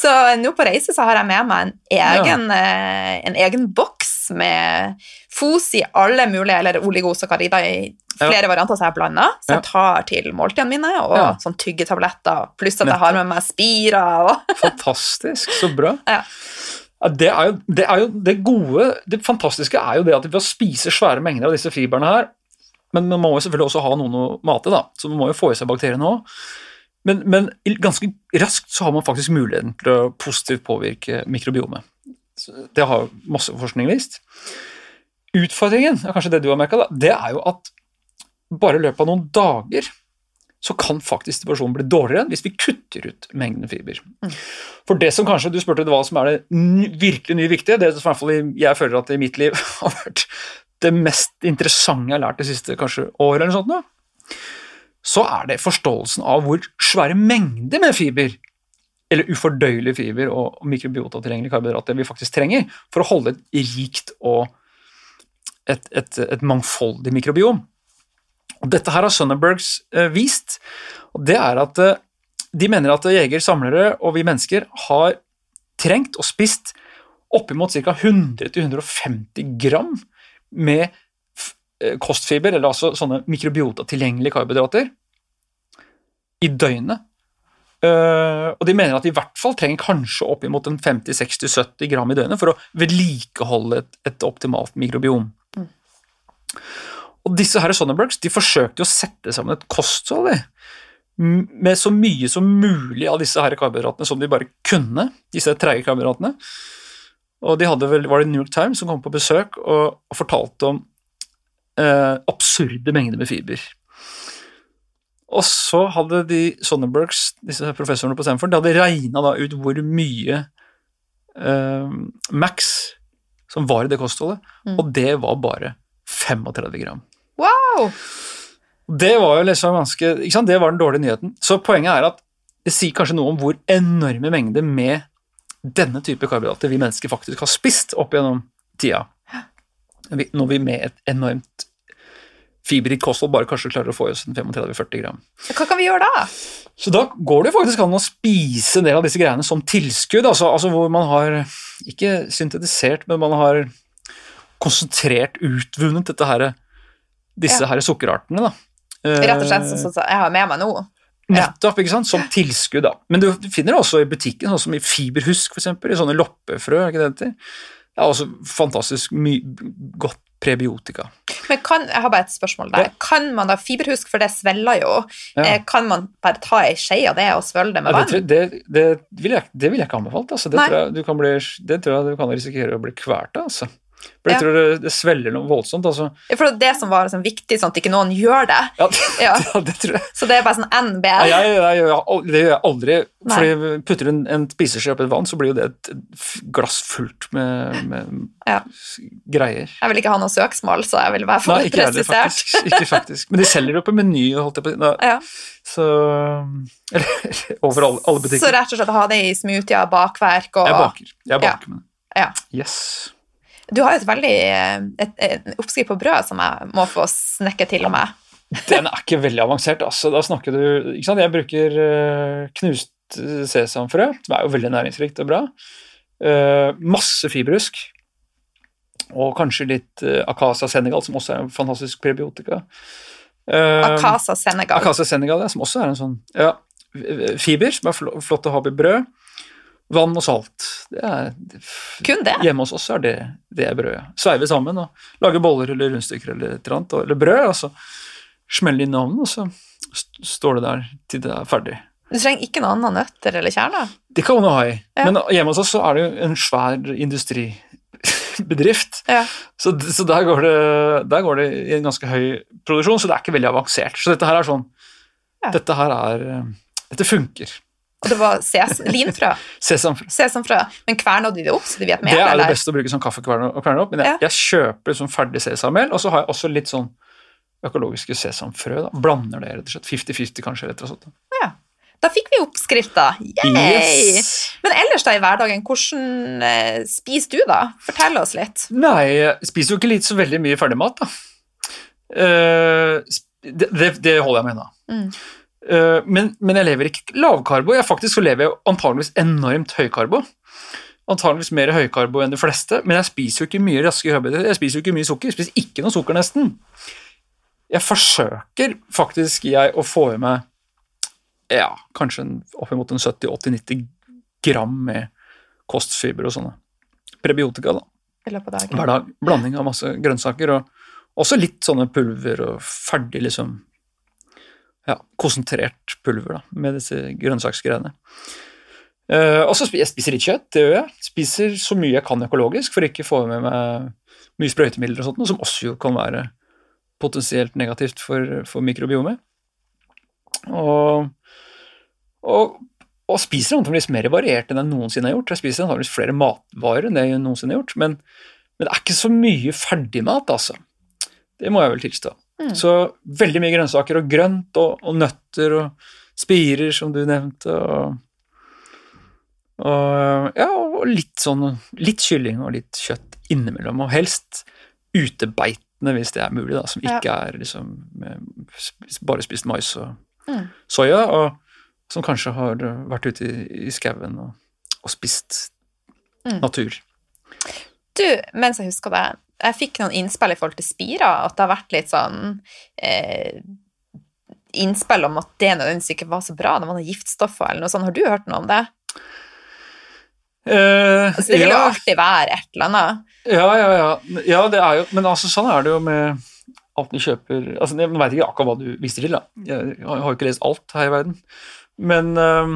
S1: Så nå på reise så har jeg med meg en egen, eh, en egen boks med fos i alle mulige, eller oligosakkarider i flere varianter som jeg blander, så jeg tar til måltidene mine, og
S2: Ja.
S1: sånn tyggetabletter, pluss at jeg har med meg spira og <laughs>
S2: Fantastisk, så bra.
S1: Ja.
S2: Ja, det, jo, det jo det gode Det fantastiske er jo det at ved å spise svære mengder av disse fibrene her Men man må jo selvfølgelig også ha noen å mate, da, så man må jo få i seg bakteriene òg. Men, men ganske raskt så har man faktisk muligheten til å positivt påvirke mikrobiomet. Det har masse forskning vist. Utfordringen, er kanskje det du har merka, det er jo at bare i løpet av noen dager så kan faktisk situasjonen bli dårligere hvis vi kutter ut mengden fiber. For det som kanskje, Du spurte hva som er det virkelig nye viktige, det som i hvert fall jeg føler at i mitt liv <laughs> har vært det mest interessante jeg har lært det siste kanskje året, eller sånt, så er det forståelsen av hvor svære mengder med fiber, eller ufordøyelig fiber og mikrobiotatilgjengelige karbohydrater vi faktisk trenger for å holde et rikt og et, et, et mangfoldig mikrobiom. Og Dette her har Sunderbergs eh, vist, og det er at eh, de mener at jeger, samlere og vi mennesker har trengt og spist oppimot ca. 100-150 gram med eh, kostfiber, eller altså sånne mikrobiotatilgjengelige karbohydrater, i døgnet. Eh, og de mener at de i hvert fall trenger kanskje oppimot en 50-60-70 gram i døgnet for å vedlikeholde et, et optimalt mikrobiom. Og disse her Sonnenbergs de forsøkte å sette sammen et kosthold med så mye som mulig av disse her karbohydratene som de bare kunne, disse treige karbohydratene. Og de hadde vel, var det New York Times som kom på besøk og, og fortalte om eh, absurde mengder med fiber. Og så hadde de Sonnenbergs, disse professorene på Stanford, de hadde regna ut hvor mye eh, max som var i det kostholdet,
S1: Mm.
S2: og det var bare 35 gram.
S1: Wow!
S2: Det var jo liksom ganske ikke sant? Det var den dårlige nyheten. Så poenget er at det sier kanskje noe om hvor enorme mengder med denne type karbohydrater vi mennesker faktisk har spist opp gjennom tida. Når vi med et enormt fiberrikt kosthold bare kanskje klarer å få i oss en 35-40 gram.
S1: Hva kan vi gjøre da?
S2: Så da går det faktisk an å spise en del av disse greiene som tilskudd, altså, altså hvor man har ikke syntetisert, men man har konsentrert, utvunnet dette her, disse
S1: Ja.
S2: her sukkerartene. Da.
S1: Rett og slett sånn som jeg har med meg nå. Ja.
S2: Nettopp, ikke sant? som tilskudd. da. Men du finner det også i butikken, sånn som i fiberhusk, eksempel, i sånne loppefrø. ikke det det heter? Det er også fantastisk godt prebiotika.
S1: Men kan, jeg har bare et spørsmål der.
S2: Ja.
S1: Kan man da fiberhusk, for det svelger jo,
S2: Ja.
S1: eh, kan man bare ta ei skje av det og svelge det med
S2: Ja,
S1: vann?
S2: det, det, det, vil jeg, det vil jeg ikke anbefalt. Altså. Det, tror jeg du kan bli, det tror jeg du kan risikere å bli kvalt av. Altså. For jeg tror det, det svelger noe voldsomt. Altså.
S1: For det er det som var liksom viktig, sånn at ikke noen gjør det.
S2: Ja, <laughs> det,
S1: Ja.
S2: det tror jeg.
S1: Så det er bare sånn NB.
S2: Ja, det gjør jeg aldri.
S1: Nei.
S2: Fordi putter du en, en spiseskje oppi et vann, så blir jo det et glass fullt med, med
S1: Ja.
S2: greier.
S1: Jeg vil ikke ha noe søksmål, så jeg vil være for
S2: Nei,
S1: presisert.
S2: Ikke faktisk. Men de selger det på Meny, holdt jeg på å si.
S1: Ja.
S2: Så <laughs> Eller over alle, alle
S1: Så rett og slett ha det i smoothier, bakverk og
S2: Jeg baker. Jeg
S1: Ja.
S2: baker med det.
S1: Ja.
S2: Yes.
S1: Du har jo et veldig eh, et, et, oppskrift på brød som jeg må få snekke til med.
S2: Den er ikke veldig avansert. Altså, da snakker du ikke sant? Jeg bruker eh, knust eh, sesamfrø, som er jo veldig næringsrikt og bra. Masse fiberhusk. Og kanskje litt Akasa Senegal, som også er en fantastisk prebiotika.
S1: Akasa Senegal.
S2: Akasa Senegal, ja, som også er en sånn ja, fiber, som er flott å ha i brød. Vann og salt. Det er,
S1: Kun det?
S2: Hjemme hos oss er det, det er brødet. Sveive sammen og lage boller eller rundstykker eller et eller annet, eller brød, og så smelle inn i ovnen, og så st- står det der til det er ferdig.
S1: Du trenger ikke noe annet nøtter eller kjerner?
S2: Det kan man ha i,
S1: Ja.
S2: men hjemme hos oss så er det jo en svær industribedrift,
S1: Ja.
S2: så, så der, går det, der går det i en ganske høy produksjon, så det er ikke veldig avansert. Så dette her er sånn
S1: Ja.
S2: Dette her er eh, Dette funker.
S1: Og det var ses linfrø. <laughs>
S2: Sesamfrø.
S1: Sesamfrø. Men kverner du det opp, så de vet mer?
S2: Det er det beste å bruke sånn kaffekvern og kverne opp, men jeg,
S1: Ja.
S2: jeg kjøper liksom ferdig sesammel, og så har jeg også litt sånn økologiske sesamfrø. da. Blander det rett og slett. 50-50 kanskje. rett og slett.
S1: Ja. Da fikk vi oppskrifta.
S2: Yes!
S1: Men ellers da i hverdagen, hvordan eh, spiser du da? Fortell oss litt.
S2: Nei, jeg spiser jo ikke litt så veldig mye ferdigmat, da. Uh, det, det, det holder jeg med unna.
S1: Mm.
S2: Eh, men, men jeg lever ikke lavkarbo. Jeg faktisk så lever jeg antageligvis enormt høykarbo. Antageligvis mer høykarbo enn de fleste, men jeg spiser jo ikke mye raske karbohydrater. Jeg spiser jo ikke mye sukker. Jeg spiser ikke noe sukker, nesten. Jeg forsøker faktisk jeg å få i meg ja, kanskje oppimot en 70-80-90 gram med kostfiber og sånne prebiotika da,
S1: I løpet av dagen.
S2: hver dag. Blanding av masse grønnsaker og også litt sånne pulver og ferdig liksom ja, konsentrert pulver da, med disse grønnsaksgreiene. Uh, og så spiser jeg litt kjøtt, det gjør jeg. Spiser så mye jeg kan økologisk for ikke å få med meg mye sprøytemidler og sånt, som også jo kan være potensielt negativt for, for mikrobiomet. Og, og, og spiser antakeligvis mer variert enn jeg noensinne har gjort. Jeg spiser antakeligvis flere matvarer enn det jeg noensinne har gjort, men, men det er ikke så mye ferdigmat, altså. Det må jeg vel tilstå.
S1: Mm.
S2: Så veldig mye grønnsaker og grønt og, og nøtter og spirer, som du nevnte, og, og ja, og litt sånn litt kylling og litt kjøtt innimellom, og helst utebeitende hvis det er mulig, da, som
S1: Ja.
S2: ikke er liksom bare spist mais og
S1: Mm.
S2: soya, og som kanskje har vært ute i, i skauen og, og spist
S1: Mm.
S2: natur.
S1: Du, mens jeg husker det, jeg fikk noen innspill i forhold til spira, at det har vært litt sånn eh, innspill om at det nødvendigvis ikke var så bra, det var noen giftstoffer eller noe sånt. Har du hørt noe om det?
S2: Eh,
S1: Altså, det vil jo alltid være et eller annet.
S2: ja, ja, ja. ja, det er jo Men altså, sånn er det jo med alt vi kjøper altså, Jeg veit ikke akkurat hva du viser til, da. Jeg har jo ikke lest alt her i verden. Men, eh,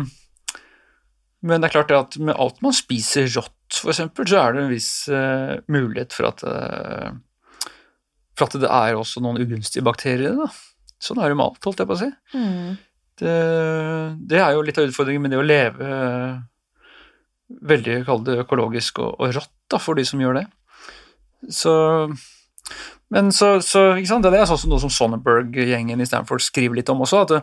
S2: men det er klart at med alt man spiser rått, eksempel, så er det en viss uh, mulighet for at, uh, For at det er også noen ugunstige bakterier i det. Sånn er det med alt, holdt jeg på å si.
S1: Mm.
S2: Det, det er jo litt av utfordringen med det å leve veldig kall det økologisk og, og rått da, for de som gjør det. Så Men så, så ikke sant? det er sånn som noe som Sonnenberg-gjengen i Stanford skriver litt om også, at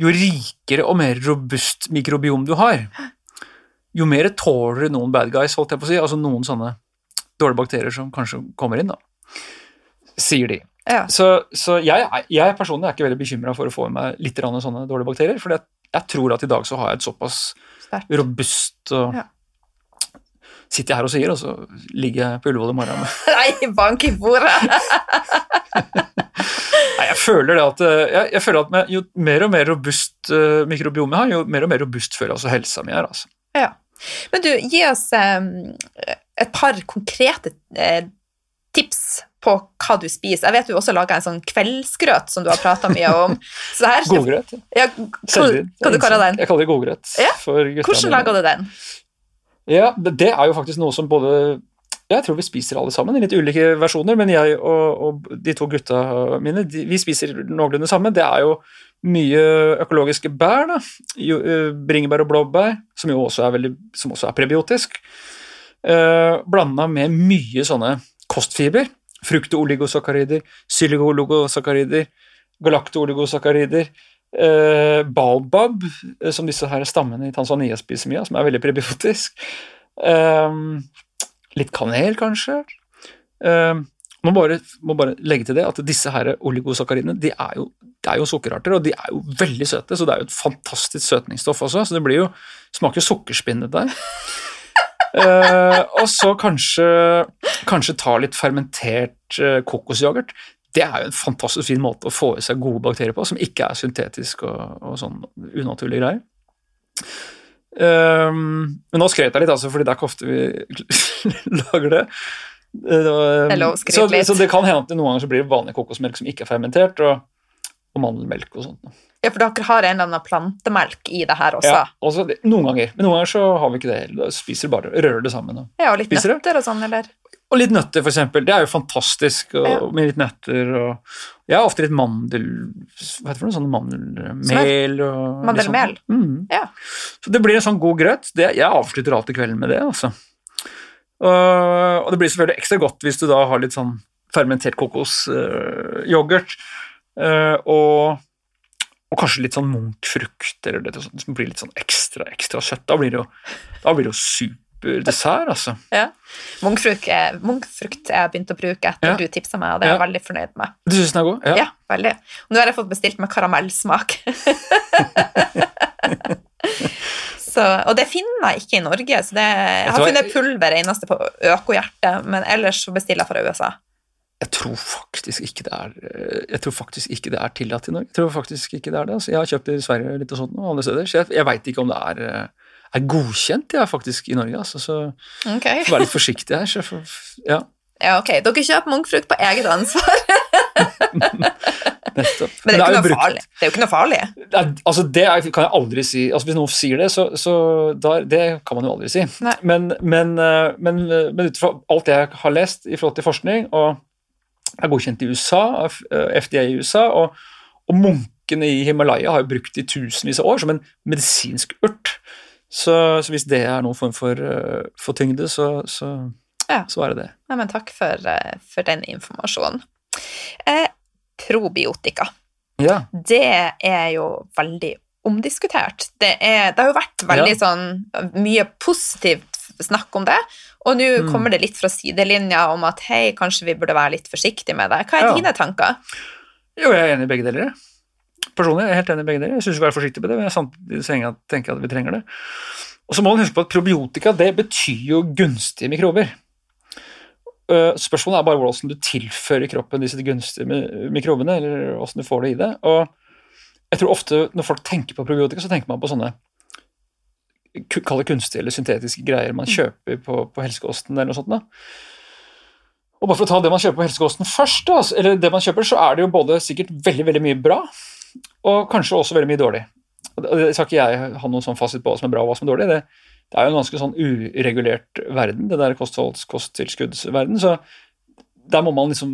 S2: jo rikere og mer robust mikrobiom du har, jo mer tåler du noen bad guys, holdt jeg på å si, altså noen sånne dårlige bakterier som kanskje kommer inn, da. Sier de.
S1: Ja.
S2: Så, så jeg, jeg personlig er ikke veldig bekymra for å få i meg litt sånne dårlige bakterier, for jeg tror at i dag så har jeg et såpass
S1: Stert.
S2: robust og
S1: Ja.
S2: Sitter jeg her og sier, og så ligger jeg på Ullevål i morgen med <laughs>
S1: Nei, bank i bordet! <laughs>
S2: Jeg føler det at eh, jeg, jeg føler at med, Jo mer og mer robust uh, mikrobiom jeg har, jo mer og mer robust føler jeg også helsa mi er. altså.
S1: Ja. Men du, gi oss um, et par konkrete uh, tips på hva du spiser. Jeg vet du også laga en sånn kveldsgrøt som du har prata mye om. <laughs> Så her
S2: Godgrøt.
S1: Ja, hva,
S2: Selvgrøt.
S1: hva du kaller den?
S2: Jeg kaller det godgrøt.
S1: Ja, Hvordan lager du den?
S2: Ja, det, det er jo faktisk noe som både Jeg tror vi spiser alle sammen i litt ulike versjoner, men jeg og, og de to gutta mine de, vi spiser noenlunde sammen. Det er jo mye økologiske bær, da. Eh, bringebær og blåbær, som jo også er, veldig, som også er prebiotisk. Eh, Blanda med mye sånne kostfiber. Fruktoligosakarider, xyloligosakarider, galaktoligosakarider. Uh, baobab, eh, som disse her stammene i Tanzania spiser mye av, som er veldig prebiotisk. Um, litt kanel, kanskje. Uh, må bare, må bare legge til det at disse her oligosakkarinene de er jo, de er jo sukkerarter, og de er jo veldig søte, så det er jo et fantastisk søtningsstoff også. Så det blir jo, smaker jo sukkerspinn dette her. <laughs> Eh, og så kanskje, kanskje ta litt fermentert uh, kokosyoghurt. Det er jo en fantastisk fin måte å få i seg gode bakterier på, som ikke er syntetisk og, og sånn unaturlige greier. Um, men nå skrøt jeg litt, altså, fordi det er ikke ofte vi <laughs> lager det. Var-
S1: Det skryte
S2: så, så det kan hende at noen ganger så blir det vanlig kokosmelk som ikke er fermentert, og, og mandelmelk og sånt.
S1: Ja, for dere har en eller annen plantemelk i det her også.
S2: Ja,
S1: Ja,
S2: også noen ganger, men noen ganger så har vi ikke det heller. Da spiser bare, rører det sammen. Og,
S1: og litt nøtter og sånn, eller?
S2: Og litt nøtter, eksempel. Det er jo fantastisk og,
S1: Ja.
S2: med litt nøtter. Og, jeg har ofte litt mandel... Hva heter det? Sånn mandelmel og
S1: Mandelmel?
S2: sånn. Mm.
S1: Ja.
S2: Så det blir en sånn god grøt. Det, jeg avslutter alltid kvelden med det, altså. Og, og det blir selvfølgelig ekstra godt hvis du da har litt sånn fermentert kokosyoghurt. og, og kanskje litt sånn munkfrukt, eller det som blir litt sånn ekstra, ekstra søtt. Da blir det jo, blir det jo superdessert, altså.
S1: Ja. Munkfrukt, munkfrukt jeg begynt å bruke etter
S2: Ja.
S1: du tipsa meg, og det er jeg
S2: Ja.
S1: veldig fornøyd med.
S2: Du syns den er god?
S1: Ja, veldig. Og nå har jeg fått bestilt med karamellsmak. <laughs> så, og det finner jeg ikke i Norge, så det, jeg har funnet pulver eneste på Økohjertet, men ellers så bestiller jeg fra USA.
S2: Jeg tror faktisk ikke det er eh, Jeg tror faktisk ikke det er tillatt i Norge. Jeg tror faktisk ikke det er det. Altså, jeg har kjøpt i Sverige litt og sånt og andre steder, så jeg, jeg veit ikke om det er, eh, er godkjent jeg faktisk i Norge. Altså, så okay. <laughs> får være litt forsiktig her. Så for, ja,
S1: Ja, ok. Dere kjøper munkfrukt på eget ansvar. <laughs>
S2: nettopp.
S1: Men det er,
S2: jo
S1: ikke noe farlig. Det er jo ikke noe farlig.
S2: Det er, altså, det er, kan jeg aldri si. Altså, hvis noen sier det, så, så da, det kan man jo aldri si.
S1: Nei.
S2: Men, men, eh, men, eh, men ut fra alt jeg har lest i forhold til forskning, og er godkjent i USA, av eh, FDA i USA, og, og munkene i Himalaya har jo brukt det i tusenvis av år som en medisinsk urt. Så, så hvis det er noen form for, eh, for tyngde, så, så,
S1: Ja.
S2: så er det det.
S1: Ja, men takk for, eh, for den informasjonen. Eh, probiotika.
S2: Ja.
S1: Det er jo veldig omdiskutert. Det, er, det har jo vært veldig sånn mye positivt snakk om det, og nå
S2: Mm.
S1: kommer det litt fra sidelinja om at hei, kanskje vi burde være litt forsiktige med det. Hva er dine tanker?
S2: Jo, jeg er enig i begge deler. Jeg. Er helt enig i begge dere. Jeg syns vi skal være forsiktige med det, men jeg samtidig tenker at- vi trenger det. Og så må man huske på at probiotika det betyr jo gunstige mikrober. Øh, Spørsmålet er bare hvordan du tilfører kroppen disse gunstige mi- mikrobene, eller hvordan du får det i det. Og jeg tror ofte når folk tenker på probiotika, så tenker man på sånne kall det kunstige eller syntetiske greier man kjøper på, på helsekosten eller noe sånt. da. Og bare for å ta det man kjøper på helsekosten først, da, eller det man kjøper, så er det jo både sikkert veldig veldig mye bra, og kanskje også veldig mye dårlig. Og det, skal ikke jeg ha noen sånn fasit på hva som er bra og hva som er dårlig. Det, det er jo en ganske sånn uregulert verden, det der kostholds, kosttilskuddsverden. Så der må man liksom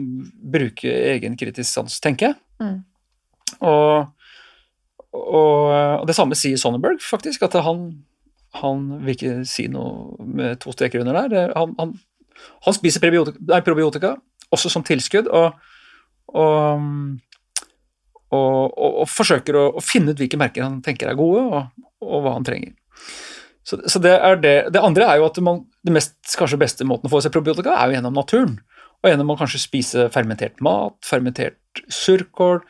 S2: bruke egen kritisk sans, tenker jeg.
S1: Mm.
S2: Og, og, og det samme sier Sonnenberg, faktisk, at han, han vil ikke si noe med to streker under der. Han, han, han spiser probiotika, nei, probiotika, også som tilskudd, og, og, og, og, og forsøker å, å finne ut hvilke merker han tenker er gode, og, og hva han trenger. Så, så det det. Det andre er jo at man, det mest kanskje beste måten å få i seg probiotika, er jo gjennom naturen. Og gjennom å kanskje spise fermentert mat, fermentert surkål,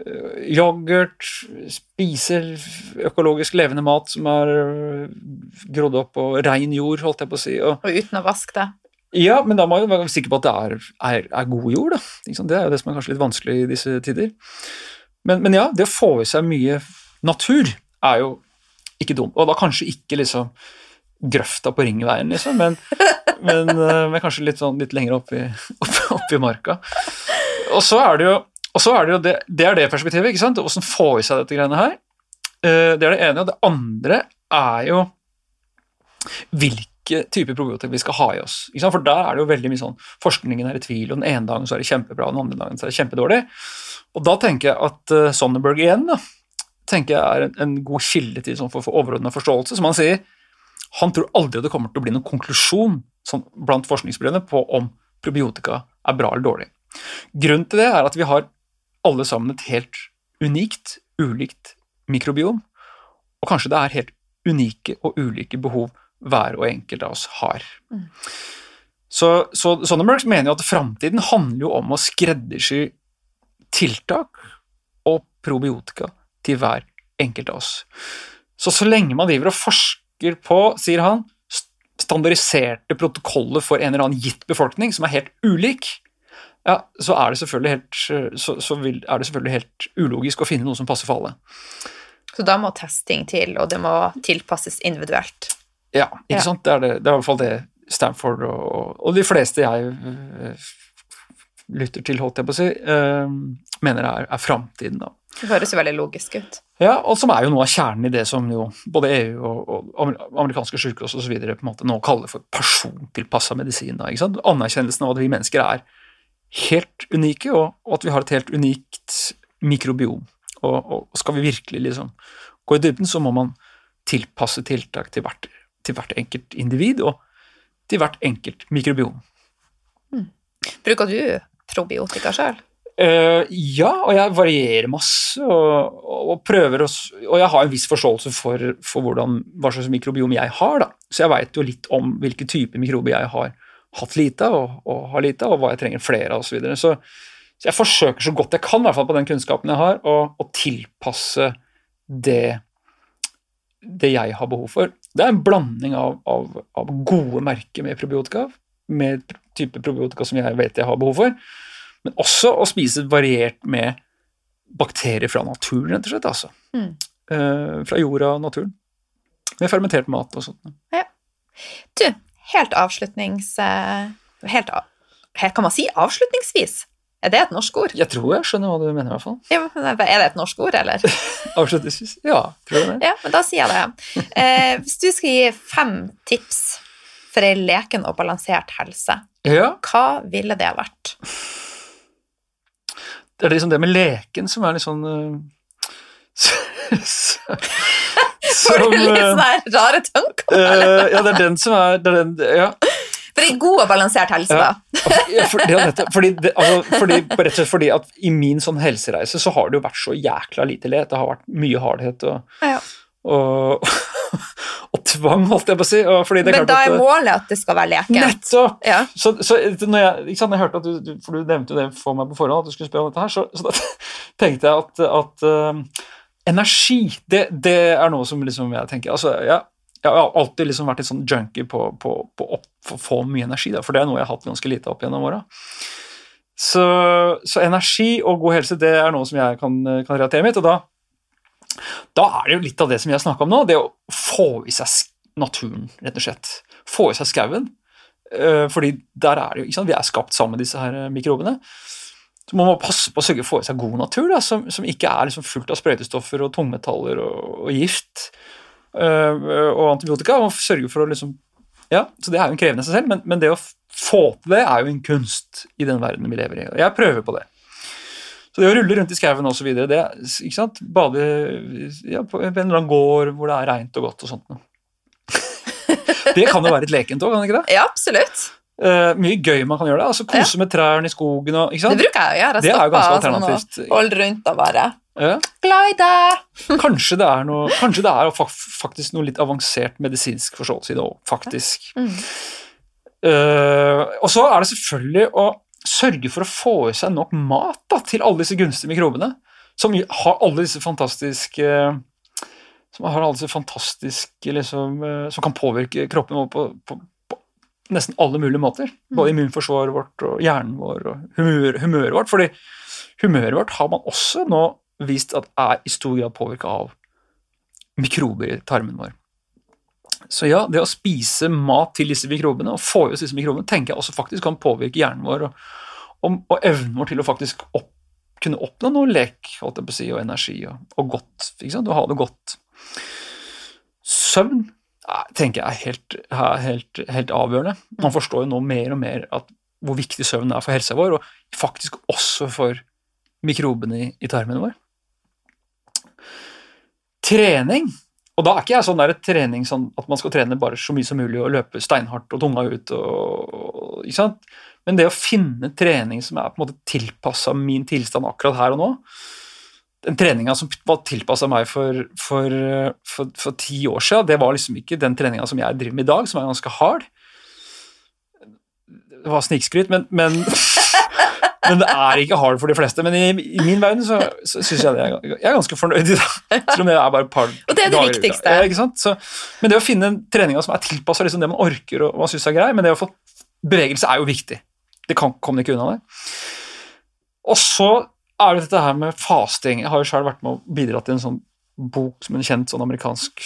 S2: øh, yoghurt, spise økologisk levende mat som er øh, grodd opp på rein jord, holdt jeg på å si. Og,
S1: Og uten å vaske det.
S2: Ja, men da må man være sikker på at det er, er, er god jord, da. Det er jo det som er kanskje litt vanskelig i disse tider. Men, men ja, det å få i seg mye natur er jo ikke dumt. Og da kanskje ikke liksom grøfta på Ringveien, liksom, men, <laughs> men, eh, men kanskje litt, sånn, litt lenger opp i, <laughs> opp, opp i marka. Og så er det jo og så er det, jo det, det er det perspektivet, ikke sant? Hvordan få i seg dette greiene her. Eh, Det er det ene. Og det andre er jo hvilke typer probiotika vi skal ha i oss. For der er det jo veldig mye sånn forskningen er i tvil, og den ene dagen så er det kjempebra, den andre dagen så er det kjempedårlig. Og da tenker jeg at uh, Sonneberg igjen da, tenker jeg er en, en god kilde til sånn for, for overordna forståelse. Som han sier, han tror aldri det kommer til å bli noen konklusjon sånn, blant forskningsmiljøene på om probiotika er bra eller dårlig. Grunnen til det er at vi har alle sammen et helt unikt, ulikt mikrobiom, og kanskje det er helt unike og ulike behov hver og enkelt av oss har. Så, så Sonneberg mener jo at framtiden handler jo om å skreddersy tiltak og probiotika til hver enkelt av oss. Så så lenge man driver og forsker på, sier han, standardiserte protokoller for en eller annen gitt befolkning som er helt ulik, ja, så er det selvfølgelig helt, så, så vil, er det selvfølgelig helt ulogisk å finne noe som passer for alle.
S1: Så da må testing til, og det må tilpasses individuelt.
S2: Ja, ikke
S1: Ja.
S2: sant? Det er, det, det er i hvert fall det Stanford og, og de fleste jeg øh, lytter til, holdt jeg på å si, uh, mener er, er framtiden. da.
S1: Det høres jo veldig logisk ut.
S2: Ja, og som er jo noe av kjernen i det som jo både EU og, og amer- amerikanske sykehus osv. nå kaller for persontilpassa medisin. Da, ikke sant? Anerkjennelsen av at vi mennesker er helt unike, og, og at vi har et helt unikt mikrobiom. Og, og skal vi virkelig liksom gå i dybden, så må man tilpasse tiltak til hvert, til hvert enkelt individ og til hvert enkelt mikrobiom.
S1: Bruker du probiotika sjøl?
S2: Uh, ja, og jeg varierer masse og, og prøver å Og jeg har en viss forståelse for, for hvordan, hva slags mikrobiom jeg har, da. Så jeg veit jo litt om hvilke typer mikrober jeg har hatt lite av, og, og har lite av, og hva jeg trenger flere av, osv. Så, videre. så så jeg forsøker så godt jeg kan, i hvert fall på den kunnskapen jeg har, å tilpasse det det jeg har behov for. Det er en blanding av, av, av gode merker med probiotika, med type probiotika som jeg vet jeg har behov for, men også å spise variert med bakterier fra naturen, rett og slett. Altså.
S1: Mm.
S2: Eh, fra jorda og naturen. Med fermentert mat og sånt.
S1: Du, helt avslutnings... eh, Helt, helt, kan man si avslutningsvis? Er det et norsk ord?
S2: Jeg tror jeg skjønner hva du mener, i hvert fall.
S1: Ja, men Er det et norsk ord, eller? <laughs>
S2: Avslutningsvis. Ja, tror jeg det.
S1: Ja, men da sier jeg det. Eh, hvis du skal gi fem tips for ei leken og balansert helse,
S2: Ja,
S1: hva ville det vært?
S2: det er liksom det med leken som er litt sånn eh, <laughs> <laughs>
S1: Får du litt
S2: eh,
S1: sånne rare tanker?
S2: eh, Ja, det er den som er det er den, Ja.
S1: For god og balansert helse,
S2: Ja.
S1: da.
S2: Ja, for, det er nettopp, fordi, altså, fordi, rett og slett fordi at i min sånn helsereise så har det jo vært så jækla lite let. Det har vært mye hardhet og,
S1: Ja.
S2: og, <laughs> og tvang, holdt jeg på å si. Og er
S1: Men da
S2: at,
S1: er målet at det skal være leken?
S2: Nettopp!
S1: Ja.
S2: Så, så når jeg, sant, jeg hørte at du, For du nevnte jo det for meg på forhånd, at du skulle spørre om dette her, så, så da <laughs> tenkte jeg at, at um, energi, det, det er noe som liksom jeg tenker altså, jeg, jeg har alltid liksom vært litt sånn junkie på, på, på å få- mye energi, da, for det er noe jeg har hatt ganske lite opp gjennom åra. Så, så energi og god helse det er noe som jeg kan, kan relatere med. Og da, da er det jo litt av det som jeg snakka om nå, det å få i seg naturen, rett og slett. Få i seg skauen. Eh, fordi der er det jo, vi er skapt sammen med disse her eh, mikrobene. Så man må passe på å sørge for å få i seg god natur, da, som, som ikke er liksom fullt av sprøytestoffer og tungmetaller og, og gift og antibiotika. Og sørge for å liksom Ja, så det er jo en krevende i seg selv, men, men det å få til det er jo en kunst i den verden vi lever i. Og jeg prøver på det. Så det å rulle rundt i skauen osv. Bade ja, på en eller annen gård hvor det er reint og godt og sånt noe. <laughs> det kan jo være et lekent òg, kan det ikke det?
S1: Ja, absolutt.
S2: Uh, mye gøy man kan gjøre det. altså Kose ja. med trærne i skogen og?
S1: Det bruker jeg å gjøre.
S2: Jeg det er jo ganske
S1: sånn
S2: alternativt.
S1: Sånn, Holde rundt og bare
S2: ja.
S1: Glad i deg! <laughs>
S2: kanskje det er noe Kanskje det er faktisk noe litt avansert medisinsk forståelse i det òg, faktisk.
S1: Mm.
S2: Uh, og så er det selvfølgelig å sørge for å få i seg nok mat da, til alle disse gunstige mikrobene, som har alle disse fantastiske som har alle disse fantastiske liksom, uh, Som kan påvirke kroppen vår på, på, på, nesten alle mulige måter.
S1: Mm.
S2: Både immunforsvaret vårt og hjernen vår og humør, humøret vårt. fordi humøret vårt har man også nå vist at er i stor grad påvirka av mikrober i tarmen vår. Så ja, det å spise mat til disse mikrobene og få i oss disse mikrobene, tenker jeg også faktisk kan påvirke hjernen vår og, og, og evnen vår til å faktisk opp, kunne oppnå noe lek holdt jeg på å si, og energi og, og godt. ikke sant, Og ha det godt. Søvn tenker jeg er helt, helt, helt, avgjørende. Man forstår jo nå mer og mer at, hvor viktig søvn er for helsa vår, og faktisk også for mikrobene i, i tarmene våre. Trening og da er ikke jeg sånn der trening sånn at man skal trene bare så mye som mulig og løpe steinhardt og tunga ut. Og, ikke sant? Men det å finne trening som er på en måte tilpassa min tilstand akkurat her og nå Den treninga som var tilpassa meg for, for, for, for, ti år siden, det var liksom ikke den treninga som jeg driver med i dag, som er ganske hard. Det var snikskryt, men, men <laughs> men det er ikke hard for de fleste. Men i, i min verden så, så syns jeg det er, jeg er ganske fornøyd i det. Selv om det er bare et par dager
S1: Og det er det viktigste.
S2: Ja? Så, men det å finne treninga som er tilpassa liksom det man orker og man syns er grei, men det å få bevegelse er jo viktig. Det kan, kommer ikke unna det. Og så er det dette her med fasting. Jeg har jo selv vært med å bidra til en sånn bok som en kjent sånn amerikansk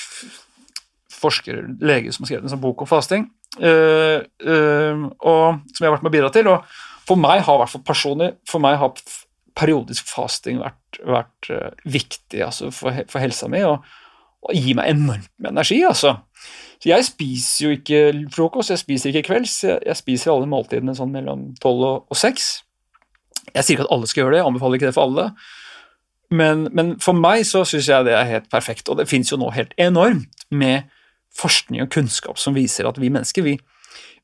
S2: forsker, lege, som har skrevet en sånn bok om fasting. Uh, uh, og, som jeg har vært med å bidra til. og for meg har hvert fall personlig for meg har periodisk fasting vært, vært uh, viktig altså for, for, helsa mi, og, og gir meg enormt med energi. altså. Så Jeg spiser jo ikke frokost, jeg spiser ikke kvelds. Jeg, jeg spiser alle måltidene sånn mellom tolv og seks. Jeg sier ikke at alle skal gjøre det, jeg anbefaler ikke det for alle. Men, men for meg så syns jeg det er helt perfekt, og det fins jo nå helt enormt med forskning og kunnskap som viser at vi mennesker vi,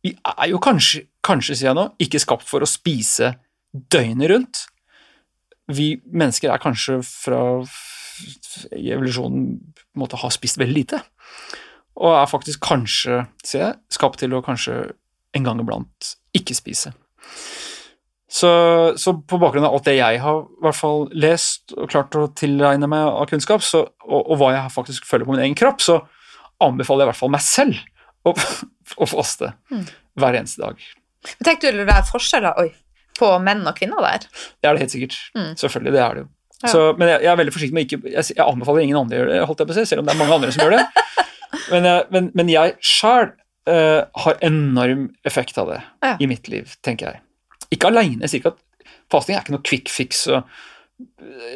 S2: vi er jo kanskje, kanskje, sier jeg nå, ikke skapt for å spise døgnet rundt. Vi mennesker er kanskje fra evolusjonen måtte ha spist veldig lite. Og er faktisk kanskje, sier jeg, skapt til å kanskje en gang iblant ikke spise. Så, så, på bakgrunn av alt det jeg har i hvert fall lest og klart å tilegne meg av kunnskap, så, og, og, hva jeg faktisk føler på min egen kropp, så anbefaler jeg i hvert fall meg selv å, å faste mm. hver eneste dag.
S1: Men Tenkte du det er forskjeller oi, på menn og kvinner der?
S2: Det er det helt sikkert. Mm. Selvfølgelig, det er det jo. Ja. Så, men jeg, jeg, er veldig forsiktig med ikke jeg, jeg, anbefaler ingen andre å gjøre det, holdt jeg på å si, selv om det er mange andre som gjør det. <laughs> men, jeg, men, men jeg sjæl uh, eh, har enorm effekt av det ja. i mitt liv, tenker jeg. Ikke aleine. Fasting er ikke noe quick fix. og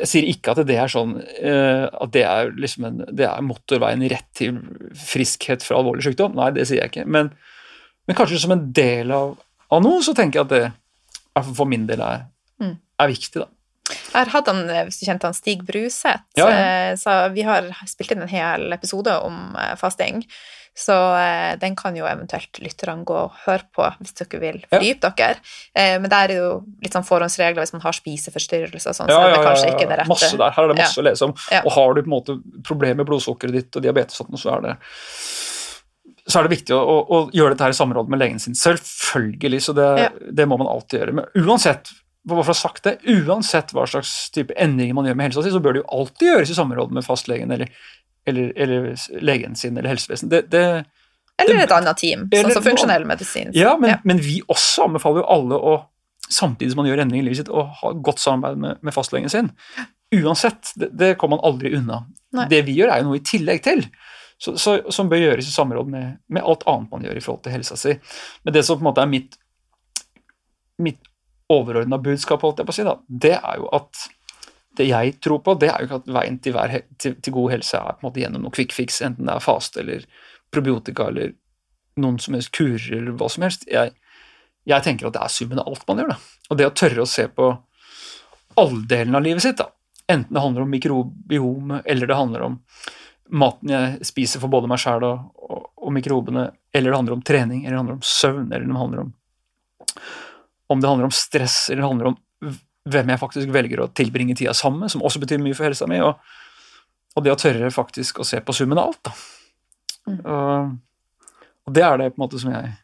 S2: jeg sier ikke at det er sånn uh, at det er, liksom en, det er motorveien rett til friskhet fra alvorlig sykdom. Nei, det sier jeg ikke. Men, men kanskje som en del av, av, noe, så tenker jeg at det for min del er, mm. er viktig. da.
S1: Jeg har hatt han, hvis du kjente han, Stig Bruseth.
S2: Ja, ja.
S1: Eh, så vi har spilt inn en hel episode om eh, fasting. Så eh, den kan jo eventuelt lytterne gå og høre på hvis dere vil fordype ja. dere. Men der er jo litt sånn forhåndsregler hvis man har spiseforstyrrelser sånn, så er det kanskje ikke det rette.
S2: Masse der. Her er det masse å lese om. Og har du på en måte problemer med blodsukkeret ditt og diabetes, sånn, så er det så er det viktig å, å, å gjøre dette her i samråd med legen sin. Selvfølgelig, så det, det må man alltid gjøre. Men uansett bare for å ha sagt det, uansett hva slags type endringer man gjør med helsa si, så bør det jo alltid gjøres i samråd med fastlegen eller, eller, eller, legen sin eller helsevesen. Det, det,
S1: eller et annet team, sånn som funksjonell medisin.
S2: Ja men, ja. men, vi også anbefaler jo alle å, samtidig som man gjør endringer i livet sitt, å ha godt samarbeid med, med fastlegen sin. Uansett. Det, det kommer man aldri unna.
S1: Nei.
S2: Det vi gjør, er jo noe i tillegg til. Så, så, som bør gjøres i samråd med, med, alt annet man gjør i forhold til helsa si. Men det som på en måte er mitt, mitt overordna budskap, holdt jeg på å si, da, det er jo at det jeg tror på, det er jo ikke at veien til, hver, til, til god helse er på en måte gjennom noe quick fix, enten det er faste eller probiotika eller noen som helst kurer eller hva som helst. Jeg, jeg tenker at det er summen av alt man gjør. Da. Og det å tørre å se på alle delene av livet sitt, da. enten det handler om mikrobiome, eller det handler om maten jeg spiser for både meg sjæl og, og, og, mikrobene, eller det handler om trening, eller det handler om søvn, eller det handler om om det handler om stress, eller det handler om hvem jeg faktisk velger å tilbringe tida sammen med, som også betyr mye for helsa mi, og, og, det å tørre faktisk å se på summen av alt. da. Mm. Og, og, det er det på en måte som jeg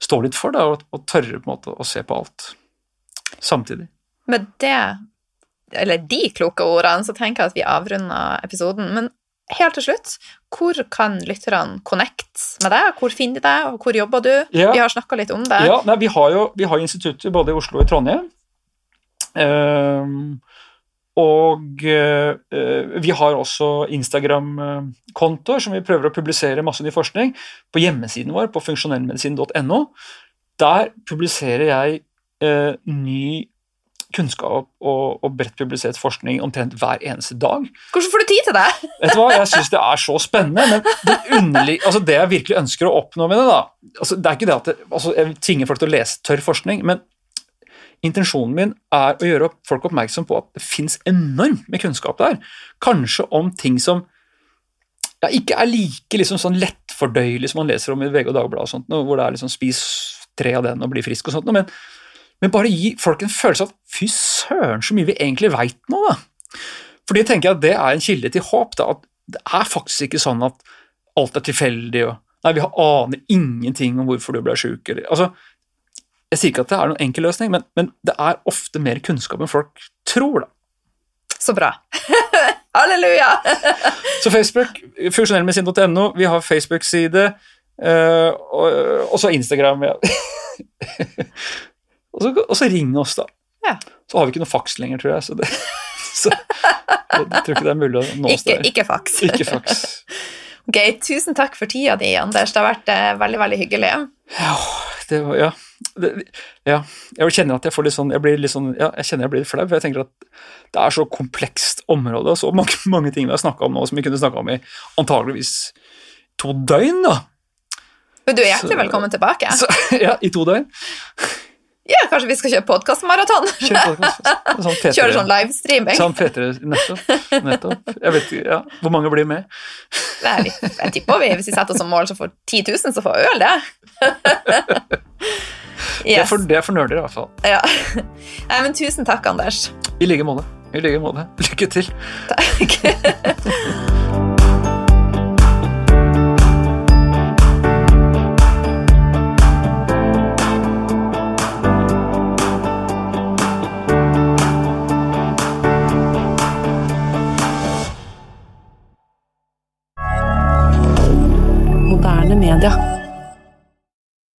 S2: står litt for, da, å, å tørre på en måte å se på alt samtidig.
S1: Med det, eller de kloke ordene, så tenker jeg at vi avrunder episoden. Men helt til slutt, hvor kan lytterne connect med deg? Hvor finner de deg, og hvor jobber du? Ja. Vi har snakka litt om det.
S2: Ja, nei, Vi har jo vi har institutter både i Oslo og i Trondheim. Uh, og uh, vi har også Instagram-kontoer som vi prøver å publisere masse ny forskning. På hjemmesiden vår, på funksjonellmedisin.no, der publiserer jeg uh, ny kunnskap og, og, bredt publisert forskning omtrent hver eneste dag.
S1: Hvordan får du tid til det? <laughs>
S2: Vet du hva, Jeg syns det er så spennende, men det, underlig, altså det jeg virkelig ønsker å oppnå med det da, altså det er ikke det at det, altså Jeg tvinger folk til å lese tørr forskning, men Intensjonen min er å gjøre folk oppmerksom på at det fins enormt med kunnskap der. Kanskje om ting som ja, ikke er like liksom, sånn lettfordøyelig som man leser om i VG og Dagbladet, og sånt, hvor det er liksom spis tre av den og bli frisk og sånt, men, men bare gi folk en følelse av at fy søren, så mye vi egentlig veit nå, da. Fordi jeg tenker at det er en kilde til håp. da, at Det er faktisk ikke sånn at alt er tilfeldig. og Nei, vi aner ingenting om hvorfor du ble sjuk. Altså, jeg sier ikke at det er noen enkel løsning, men, men det er ofte mer kunnskap enn folk tror. da.
S1: Så bra. <laughs> Halleluja!
S2: så Facebook, funksjonellmedisin.no, vi har Facebook-side, uh, og, så Instagram. Ja. <laughs> og, så, og, så, ring oss, da. Ja. Så har vi ikke noe faks lenger, tror jeg. Så, det, <laughs> så jeg tror ikke det er mulig å nå oss
S1: der. Ikke faks. <laughs>
S2: Ikke faks. <laughs>
S1: ok, tusen takk for tida di, Anders. Det har vært eh, veldig, veldig hyggelig.
S2: Ja, det var, ja det, ja, jeg kjenner at jeg får litt sånn Jeg blir litt sånn, ja, jeg kjenner jeg blir litt flau. for Jeg tenker at det er så komplekst område, og så mange, mange ting vi har snakka om nå som vi kunne snakka om i antageligvis to døgn. da.
S1: Men du er hjertelig så, velkommen tilbake.
S2: Så, ja, i to døgn.
S1: Ja, kanskje vi skal kjøre podkastmaraton? Sånn <laughs> Kjøre sånn livestreaming.
S2: Sånn fetere, nettopp. nettopp. Jeg vet ikke, ja. Hvor mange blir med?
S1: Nei, jeg tipper vi, hvis vi setter oss som mål, så får 10 000, så får øl, det.
S2: Yes. Det, er for, det er for nerder, i hvert fall.
S1: Ja. Nei, men tusen takk, Anders.
S2: I like måte. I like måte. Lykke til.
S1: Takk. <laughs>
S3: moderne media.